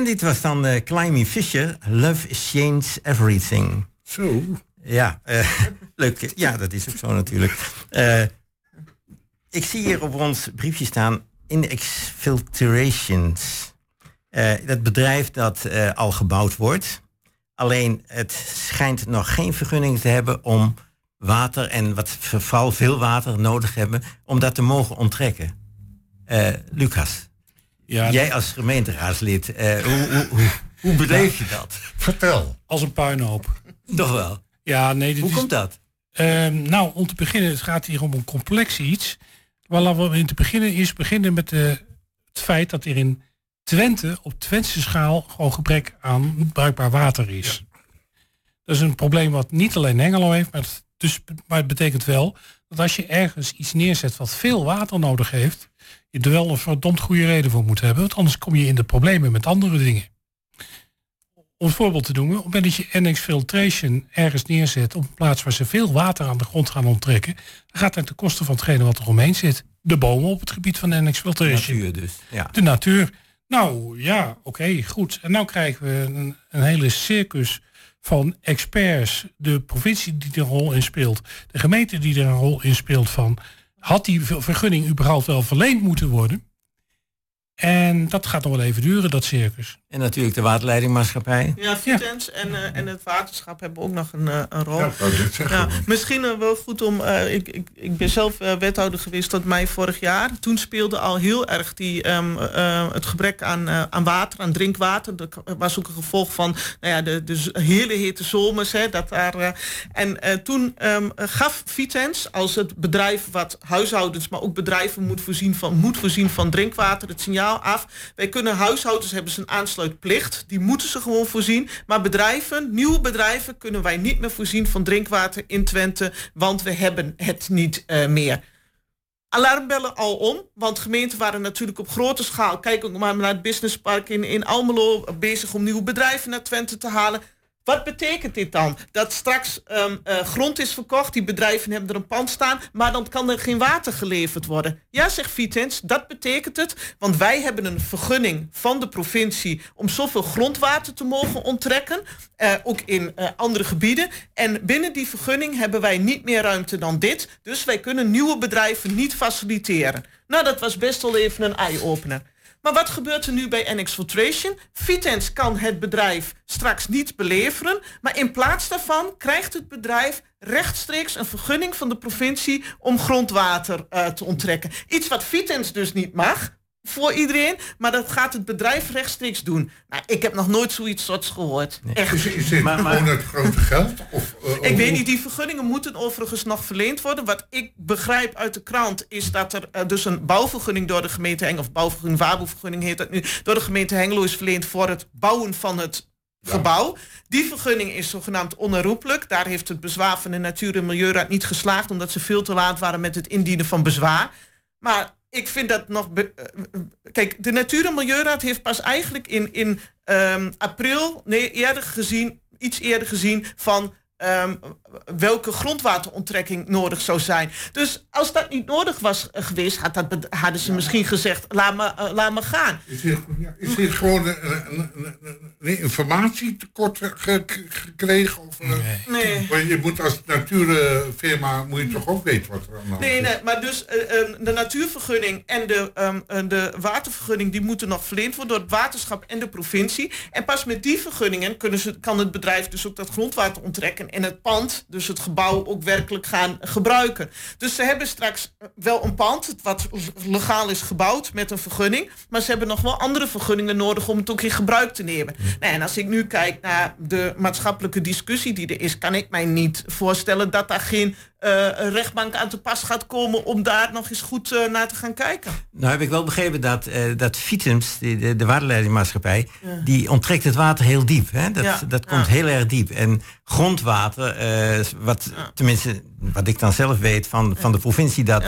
En dit was dan uh, Climby Fisher, Love Changes Everything. Zo. Ja, uh, leuk. Ja, dat is ook zo natuurlijk. Uh, ik zie hier op ons briefje staan Index Filtrations. Uh, dat bedrijf dat al gebouwd wordt. Alleen het schijnt nog geen vergunning te hebben om water en wat vooral veel water nodig hebben om dat te mogen onttrekken. Lucas, ja, jij als gemeenteraadslid, hoe, hoe, hoe, hoe beleef je dat? Vertel. Als een puinhoop. Toch wel? Ja, nee. Hoe komt dat? Ehm, nou, om te beginnen, het gaat hier om een complex iets. Laten we in te beginnen is beginnen met de, het feit dat er in Twente op Twentse schaal gewoon gebrek aan bruikbaar water is. Dat is een probleem wat niet alleen Hengelo heeft, maar het, dus, maar het betekent wel dat als je ergens iets neerzet wat veel water nodig heeft, je er wel een verdomd goede reden voor moet hebben, want anders kom je in de problemen met andere dingen om een voorbeeld te noemen, op het moment dat je NX Filtration ergens neerzet op een plaats waar ze veel water aan de grond gaan onttrekken, dan gaat het ten koste van hetgene wat er omheen zit. De bomen op het gebied van NX Filtration. De natuur dus. Ja. De natuur. Nou ja, oké, goed. En nu krijgen we een, een, hele circus van experts, de provincie die er een rol in speelt, de gemeente die er een rol in speelt van, had die vergunning überhaupt wel verleend moeten worden? En dat gaat nog wel even duren, dat circus. En natuurlijk de waterleidingmaatschappij. Ja, Vitens en, uh, en het waterschap hebben ook nog een, uh, een rol. Ja, misschien uh, wel goed om, ik, ik, ik ben zelf wethouder geweest tot mei vorig jaar. Toen speelde al heel erg die, um, het gebrek aan, aan water, aan drinkwater. Dat was ook een gevolg van nou ja, de, de hele hete zomers. Hè, dat daar, en toen um, gaf Vitens als het bedrijf wat huishoudens, maar ook bedrijven moet voorzien van, moet voorzien van drinkwater, het signaal af. Wij kunnen huishoudens hebben ze een aansluitplicht. Die moeten ze gewoon voorzien. Maar bedrijven, nieuwe bedrijven, kunnen wij niet meer voorzien van drinkwater in Twente. Want we hebben het niet uh, meer. Alarmbellen al om, want gemeenten waren natuurlijk op grote schaal. Kijk ook maar naar het businesspark in, in Almelo, bezig om nieuwe bedrijven naar Twente te halen. Wat betekent dit dan? Dat straks um, uh, grond is verkocht, die bedrijven hebben er een pand staan, maar dan kan er geen water geleverd worden. Ja, zegt Vitens, dat betekent het, want wij hebben een vergunning van de provincie om zoveel grondwater te mogen onttrekken, uh, ook in uh, andere gebieden. En binnen die vergunning hebben wij niet meer ruimte dan dit, dus wij kunnen nieuwe bedrijven niet faciliteren. Nou, dat was best wel even een eye-opener. Maar wat gebeurt er nu bij NX Filtration? Vitens kan het bedrijf straks niet beleveren, maar in plaats daarvan krijgt het bedrijf rechtstreeks een vergunning van de provincie om grondwater uh, te onttrekken. Iets wat Vitens dus niet mag, voor iedereen, maar dat gaat het bedrijf rechtstreeks doen. Nou, ik heb nog nooit zoiets soorts gehoord. Echt. Is, is dit maar, gewoon het grote geld? Of, uh, ik weet niet, die vergunningen moeten overigens nog verleend worden. Wat ik begrijp uit de krant is dat er uh, dus een bouwvergunning door de gemeente Hengelo, of bouwvergunning, waarboevergunning heet dat nu, door de gemeente Hengelo is verleend voor het bouwen van het ja. gebouw. Die vergunning is zogenaamd onherroepelijk. Daar heeft het bezwaar van de Natuur- en Milieuraad niet geslaagd, omdat ze veel te laat waren met het indienen van bezwaar. Maar ik vind dat nog. Uh, kijk, de Natuur- en Milieuraad heeft pas eigenlijk in, in um, april, nee, eerder gezien, iets eerder gezien van um, welke grondwateronttrekking nodig zou zijn. Dus als dat niet nodig was geweest, had dat, hadden ze ja. misschien gezegd, laat me, uh, laat me gaan. Is dit, ja, is dit gewoon een, een, een, een informatietekort gekregen? Of, uh, nee. Maar je moet als natuurfirma moet je toch ook weten wat er aan de hand nee, nee, maar dus uh, de natuurvergunning en de, um, de watervergunning die moeten nog verleend worden door het waterschap en de provincie. En pas met die vergunningen kunnen ze, kan het bedrijf dus ook dat grondwater onttrekken en het pand, dus het gebouw, ook werkelijk gaan gebruiken. Dus ze hebben straks wel een pand wat legaal is gebouwd met een vergunning, maar ze hebben nog wel andere vergunningen nodig om het ook in gebruik te nemen. Nou, en als ik nu kijk naar de maatschappelijke discussie die er is, kan ik mij niet voorstellen dat daar geen uh, rechtbank aan te pas gaat komen om daar nog eens goed uh, naar te gaan kijken. Nou heb ik wel begrepen dat, uh, dat Vitens, de, de, de waterleidingmaatschappij, ja. die onttrekt het water heel diep. Hè? Dat, ja. dat komt ja. heel erg diep. En grondwater, wat tenminste wat ik dan zelf weet van, van de provincie, dat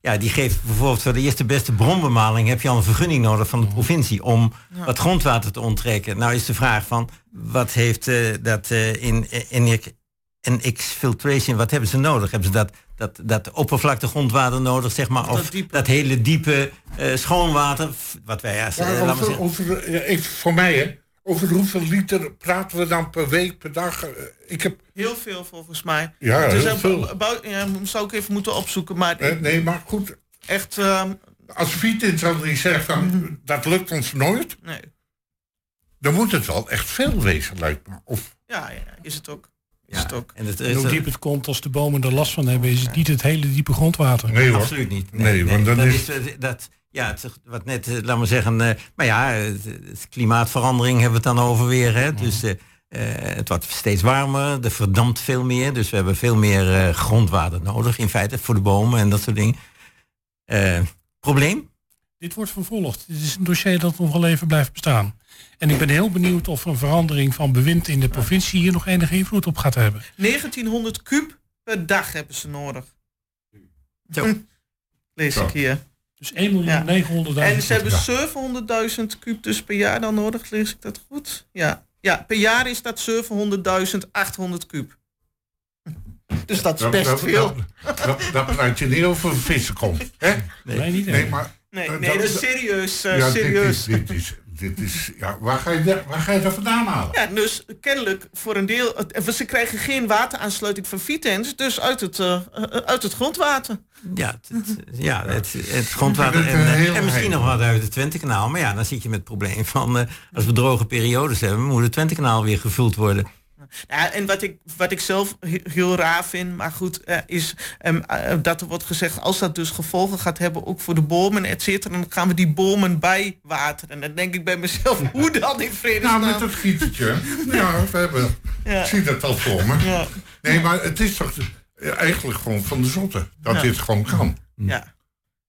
ja. die geeft bijvoorbeeld voor de eerste beste bronbemaling heb je al een vergunning nodig van de provincie om wat grondwater te onttrekken. Nou is de vraag van wat heeft dat in, in en exfiltration, wat hebben ze nodig? Hebben ze dat, dat, dat oppervlakte grondwater nodig, zeg maar? Of dat, hele diepe uh, schoonwater? Wat wij, ja, ja over, over, even voor mij, hè? Over hoeveel liter praten we dan per week, per dag? Ik heb... Heel veel volgens mij. Ja, dus heel veel. Ja, zou ik even moeten opzoeken. Maar nee, maar goed. Echt... Uh, Als zal die zegt, van, mhm. dat lukt ons nooit. Nee. Dan moet het wel echt veel wezen, lijkt me. Of... Ja, ja, is het ook. Is het ook. En, het, en hoe diep het komt als de bomen er last van hebben, is het niet het hele diepe grondwater. Nee hoor. Absoluut niet. Nee, want dan is... is dat, ja, het, wat net, eh, laten we zeggen, uh, maar ja, het, klimaatverandering hebben we het dan over weer. Hè? Dus uh, het wordt steeds warmer, er verdampt veel meer. Dus we hebben veel meer grondwater nodig in feite voor de bomen en dat soort dingen. probleem? Dit wordt vervolgd. Dit is een dossier dat nog wel even blijft bestaan. En ik ben heel benieuwd of een verandering van bewind in de provincie hier nog enige invloed op gaat hebben. 1900 kub per dag hebben ze nodig. Zo. Lees ik hier. Dus 1 miljoen 900.000. En ze hebben 700.000 kub dus per jaar dan nodig, lees ik dat goed? Ja, ja per jaar is dat 700.800 kub. Dus dat is best veel. Dat praat je niet over vissenkom. Hè? Nee, niet. Nee, maar, nee, nee, dat is serieus. Uh, ja, serieus. Dit is, dit is, dit is, ja, waar, ga je de, waar ga je dat vandaan halen? Ja, dus kennelijk voor een deel... Ze krijgen geen wateraansluiting van Vitens, dus uit het, uh, uit het grondwater. Ja, het, ja het, het grondwater en, en misschien nog wat uit het Twentekanaal. Maar ja, dan zit je met het probleem van... Uh, als we droge periodes hebben, moet het Twentekanaal weer gevuld worden. Ja, en wat ik, wat ik zelf heel raar vind, maar goed, uh, is um, uh, dat er wordt gezegd, als dat dus gevolgen gaat hebben, ook voor de bomen, et cetera, dan gaan we die bomen bijwateren. En dan denk ik bij mezelf, hoe dan in vredesnaam? Nou, met dat gietertje. ja, we hebben, ja. ik zie dat al voor me. Ja. Nee, maar het is toch eigenlijk gewoon van de zotte, dat ja. dit gewoon kan. Ja.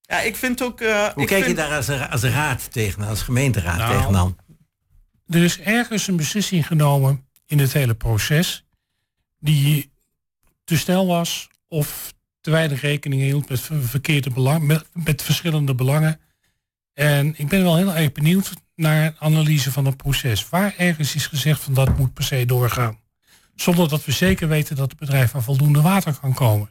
Ja, ik vind ook... Uh, hoe kijk je daar als, als raad tegen, als gemeenteraad nou, tegenaan? Er is ergens een beslissing genomen in het hele proces die te snel was of te weinig rekening hield met verkeerde belang, met, verschillende belangen. En ik ben wel heel erg benieuwd naar een analyse van het proces. Waar ergens is gezegd van dat moet per se doorgaan. Zonder dat we zeker weten dat het bedrijf aan voldoende water kan komen.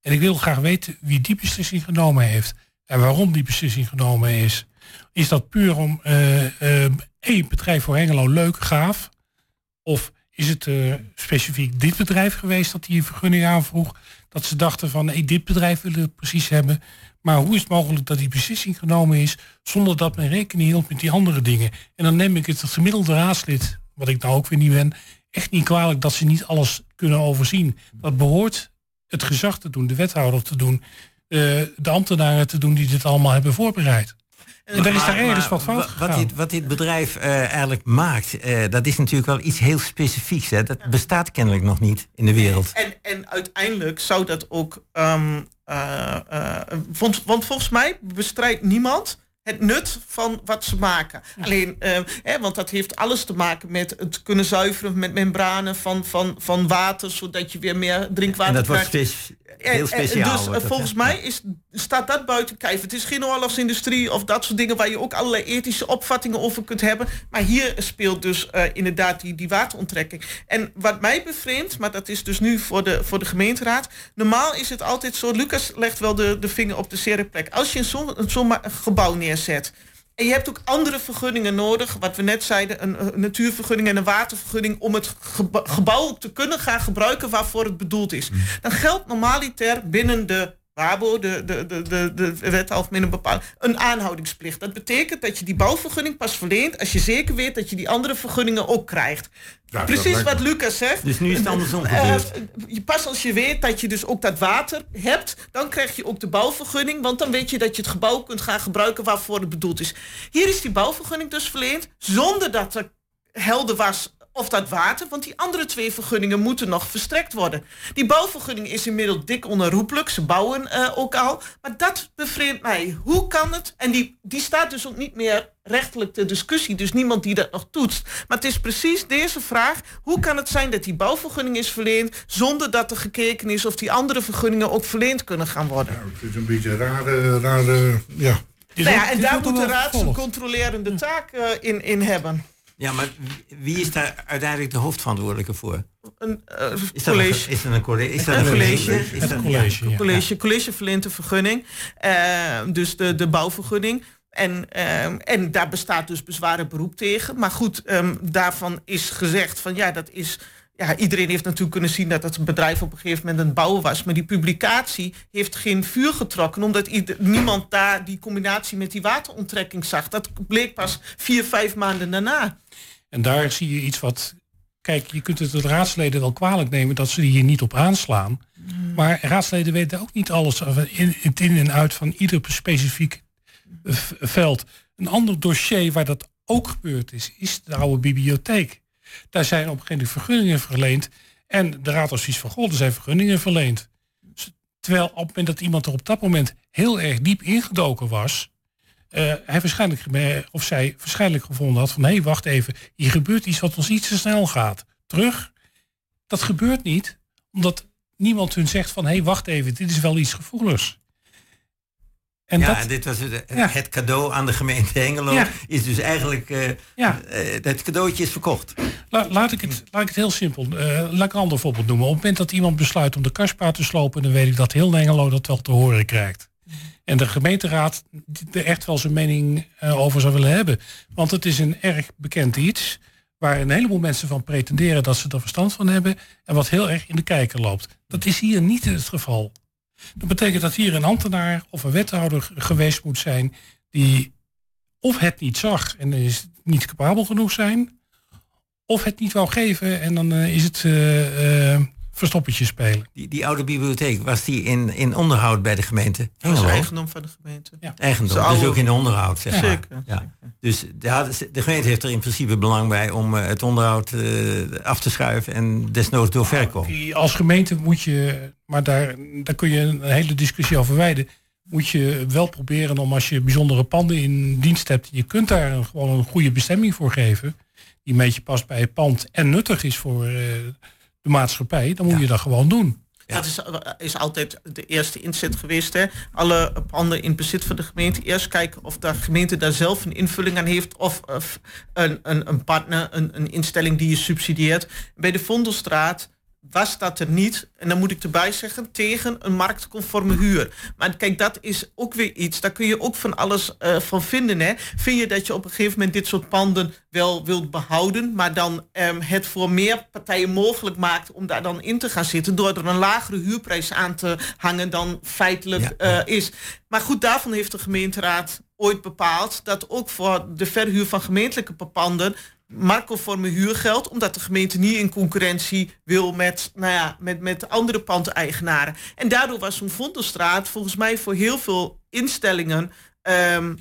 En ik wil graag weten wie die beslissing genomen heeft. En waarom die beslissing genomen is. Is dat puur om uh, uh, bedrijf voor Hengelo leuk, gaaf. Of is het uh, specifiek dit bedrijf geweest dat die vergunning aanvroeg? Dat ze dachten van hey, dit bedrijf willen we precies hebben. Maar hoe is het mogelijk dat die beslissing genomen is zonder dat men rekening hield met die andere dingen? En dan neem ik het gemiddelde raadslid, wat ik nou ook weer niet ben, echt niet kwalijk dat ze niet alles kunnen overzien. Dat behoort het gezag te doen, de wethouder te doen, uh, de ambtenaren te doen die dit allemaal hebben voorbereid. En daar is daar ergens wat fout wat dit, wat dit bedrijf uh, eigenlijk maakt, uh, dat is natuurlijk wel iets heel specifieks. Hè? Dat bestaat kennelijk nog niet in de wereld. En, en uiteindelijk zou dat ook... Um, uh, want, want volgens mij bestrijdt niemand het nut van wat ze maken. Alleen, uh, hè, want dat heeft alles te maken met het kunnen zuiveren met membranen van, van, van water, zodat je weer meer drinkwater en dat krijgt. Wordt heel speciaal. Dus volgens mij is, staat dat buiten kijf. Het is geen oorlogsindustrie of dat soort dingen waar je ook allerlei ethische opvattingen over kunt hebben. Maar hier speelt dus uh, inderdaad die, die wateronttrekking. En wat mij bevreemdt, maar dat is dus nu voor de, voor de gemeenteraad. Normaal is het altijd zo, Lucas legt wel de, de vinger op de zere plek. Als je zo'n zo gebouw neerzet en je hebt ook andere vergunningen nodig. Wat we net zeiden, een, natuurvergunning en een watervergunning... om het gebouw te kunnen gaan gebruiken waarvoor het bedoeld is. Mm. Dan geldt normaliter binnen de WABO, de, de, de, de, de wet algemene bepaling, een aanhoudingsplicht. Dat betekent dat je die bouwvergunning pas verleent als je zeker weet dat je die andere vergunningen ook krijgt. Precies wat Lucas zegt. Dus nu is het andersom uh, Pas als je weet dat je dus ook dat water hebt, dan krijg je ook de bouwvergunning, want dan weet je dat je het gebouw kunt gaan gebruiken waarvoor het bedoeld is. Hier is die bouwvergunning dus verleend zonder dat er helder was of dat water, want die andere twee vergunningen moeten nog verstrekt worden. Die bouwvergunning is inmiddels dik onherroepelijk, ze bouwen uh, ook al. Maar dat bevreemdt mij. Hoe kan het? En die, die staat dus ook niet meer rechtelijk ter discussie, dus niemand die dat nog toetst. Maar het is precies deze vraag. Hoe kan het zijn dat die bouwvergunning is verleend zonder dat er gekeken is of die andere vergunningen ook verleend kunnen gaan worden? Nou, het is een beetje een rare, rare ja. Nou ja, en daar moet de raad zijn controlerende taak uh, in, in hebben. Ja, maar wie is daar uiteindelijk de hoofdverantwoordelijke voor? Een uh, is college. Een, is dat een college? Is dat een college? Is dat een college, ja. college, college verleent de vergunning. Uh, dus de, de bouwvergunning. En, um, en daar bestaat dus bezwaren beroep tegen. Maar goed, um, daarvan is gezegd van ja, dat is ja, iedereen heeft natuurlijk kunnen zien dat het bedrijf op een gegeven moment een bouwen was. Maar die publicatie heeft geen vuur getrokken. Omdat ieder, niemand daar die combinatie met die wateronttrekking zag. Dat bleek pas vier, vijf maanden daarna. En daar zie je iets wat. Kijk, je kunt het de raadsleden wel kwalijk nemen dat ze hier niet op aanslaan. Hmm. Maar raadsleden weten ook niet alles in, in en uit van ieder specifiek veld. Een ander dossier waar dat ook gebeurd is, is de oude bibliotheek. Daar zijn op een gegeven moment vergunningen verleend. En de raad was van, god, er zijn vergunningen verleend. Terwijl op het moment dat iemand er op dat moment heel erg diep ingedoken was... Uh, hij waarschijnlijk, of zij waarschijnlijk gevonden had van... hé, hey, wacht even, hier gebeurt iets wat ons iets te snel gaat. Terug. Dat gebeurt niet, omdat niemand hun zegt van... hé, hey, wacht even, dit is wel iets gevoeligs. En ja, en dit was het, het, cadeau aan de gemeente Hengelo. Is dus eigenlijk, uh, ja. Uh, het cadeautje is verkocht. laat, ik het, laat ik het heel simpel, uh, laat ik een ander voorbeeld noemen. Op het moment dat iemand besluit om de kaspa te slopen... dan weet ik dat heel Hengelo dat wel te horen krijgt. En de gemeenteraad er echt wel zijn mening over zou willen hebben. Want het is een erg bekend iets... waar een heleboel mensen van pretenderen dat ze er verstand van hebben... en wat heel erg in de kijker loopt. Dat is hier niet het geval. Dat betekent dat hier een ambtenaar of een wethouder geweest moet zijn die of het niet zag en is niet capabel genoeg zijn, of het niet wou geven en dan uh, is het uh, verstoppertje spelen. Die, die oude bibliotheek, was die in, in onderhoud bij de gemeente? Dat is eigendom van de gemeente. Ja. Eigendom, dus ook in onderhoud, zeg maar. Zeker. Ja. Dus de, de, gemeente heeft er in principe belang bij om het onderhoud af te schuiven en desnoods door verkoop. Als gemeente moet je maar daar, daar kun je een hele discussie over wijden. Moet je wel proberen om als je bijzondere panden in dienst hebt, je kunt daar een, gewoon een goede bestemming voor geven. Die een beetje past bij het pand en nuttig is voor uh, de maatschappij. Dan moet je dat gewoon doen. Ja. Dat is, is altijd de eerste inzet geweest. Hè? Alle panden in bezit van de gemeente. Eerst kijken of de gemeente daar zelf een invulling aan heeft. Of, of een, een, een partner, een, een instelling die je subsidieert. Bij de Vondelstraat was dat er niet, en dan moet ik erbij zeggen, tegen een marktconforme huur. Maar kijk, dat is ook weer iets, daar kun je ook van alles uh, van vinden. Hè? Vind je dat je op een gegeven moment dit soort panden wel wilt behouden, maar dan um, het voor meer partijen mogelijk maakt om daar dan in te gaan zitten, door er een lagere huurprijs aan te hangen dan feitelijk ja, uh, is. Maar goed, daarvan heeft de gemeenteraad ooit bepaald dat ook voor de verhuur van gemeentelijke panden marktconforme huurgeld, omdat de gemeente niet in concurrentie wil met, nou ja, met, met andere pandeigenaren. En daardoor was zo'n Vondelstraat volgens mij voor heel veel instellingen um,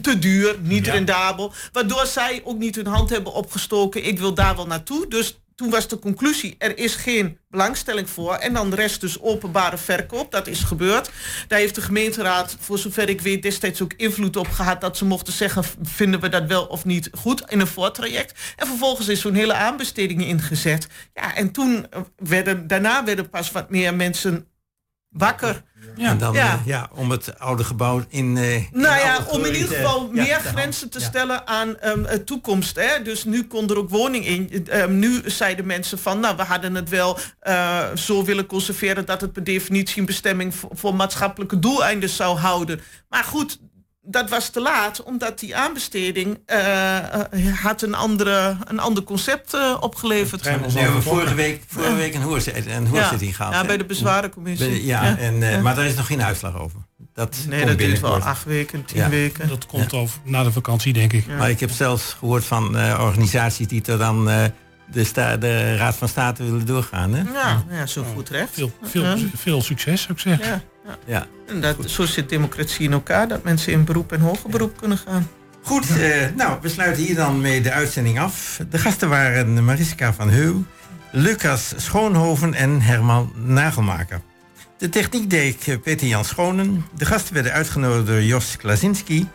te duur, niet rendabel. Waardoor zij ook niet hun hand hebben opgestoken. Ik wil daar wel naartoe. Dus toen was de conclusie, er is geen belangstelling voor. En dan de rest dus openbare verkoop. Dat is gebeurd. Daar heeft de gemeenteraad, voor zover ik weet, destijds ook invloed op gehad. Dat ze mochten zeggen, vinden we dat wel of niet goed in een voortraject. En vervolgens is zo'n hele aanbesteding ingezet. Ja, en toen werden, daarna werden pas wat meer mensen wakker. Ja. En dan ja. Uh, ja. om het oude gebouw in. Uh, nou ja, om in ieder geval meer ja, grenzen te stellen aan um, toekomst. Hè? Dus nu kon er ook woning in. Um, nu zeiden mensen van, nou, we hadden het wel uh, zo willen conserveren dat het per definitie een bestemming voor, voor maatschappelijke doeleinden zou houden. Maar goed, dat was te laat, omdat die aanbesteding uh, had een, andere, een ander concept uh, opgeleverd. We hebben vorige week, vorige week een hoorzitting een hoorzitting ja. gehad. Ja, bij de bezwarencommissie. ja, ja. En, uh, maar daar is nog geen uitslag over. Dat nee, dat duurt wel acht weken, tien ja. weken. Dat komt over na de vakantie, denk ik. Maar ik heb zelfs gehoord van organisaties die er dan de, sta, de Raad van State willen doorgaan. Hè? Ja, ja zo goed recht. Veel, veel, veel succes, zou ik zeggen. Ja. Ja. En dat, zo zit democratie in elkaar, dat mensen in beroep en hoger beroep kunnen gaan. Goed, eh, nou, we sluiten hier dan mee de uitzending af. De gasten waren Mariska van Heuw, Lucas Schoonhoven en Herman Nagelmaker. De techniek deed Peter Jan Schonen. De gasten werden uitgenodigd door Jos Klasinski.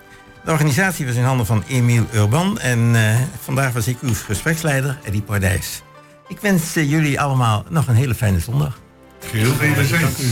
De organisatie was in handen van Emiel Urban. En uh, vandaag was ik uw gespreksleider, Eddie Pardijs. Ik wens uh, jullie allemaal nog een hele fijne zondag. Heel veel dank u.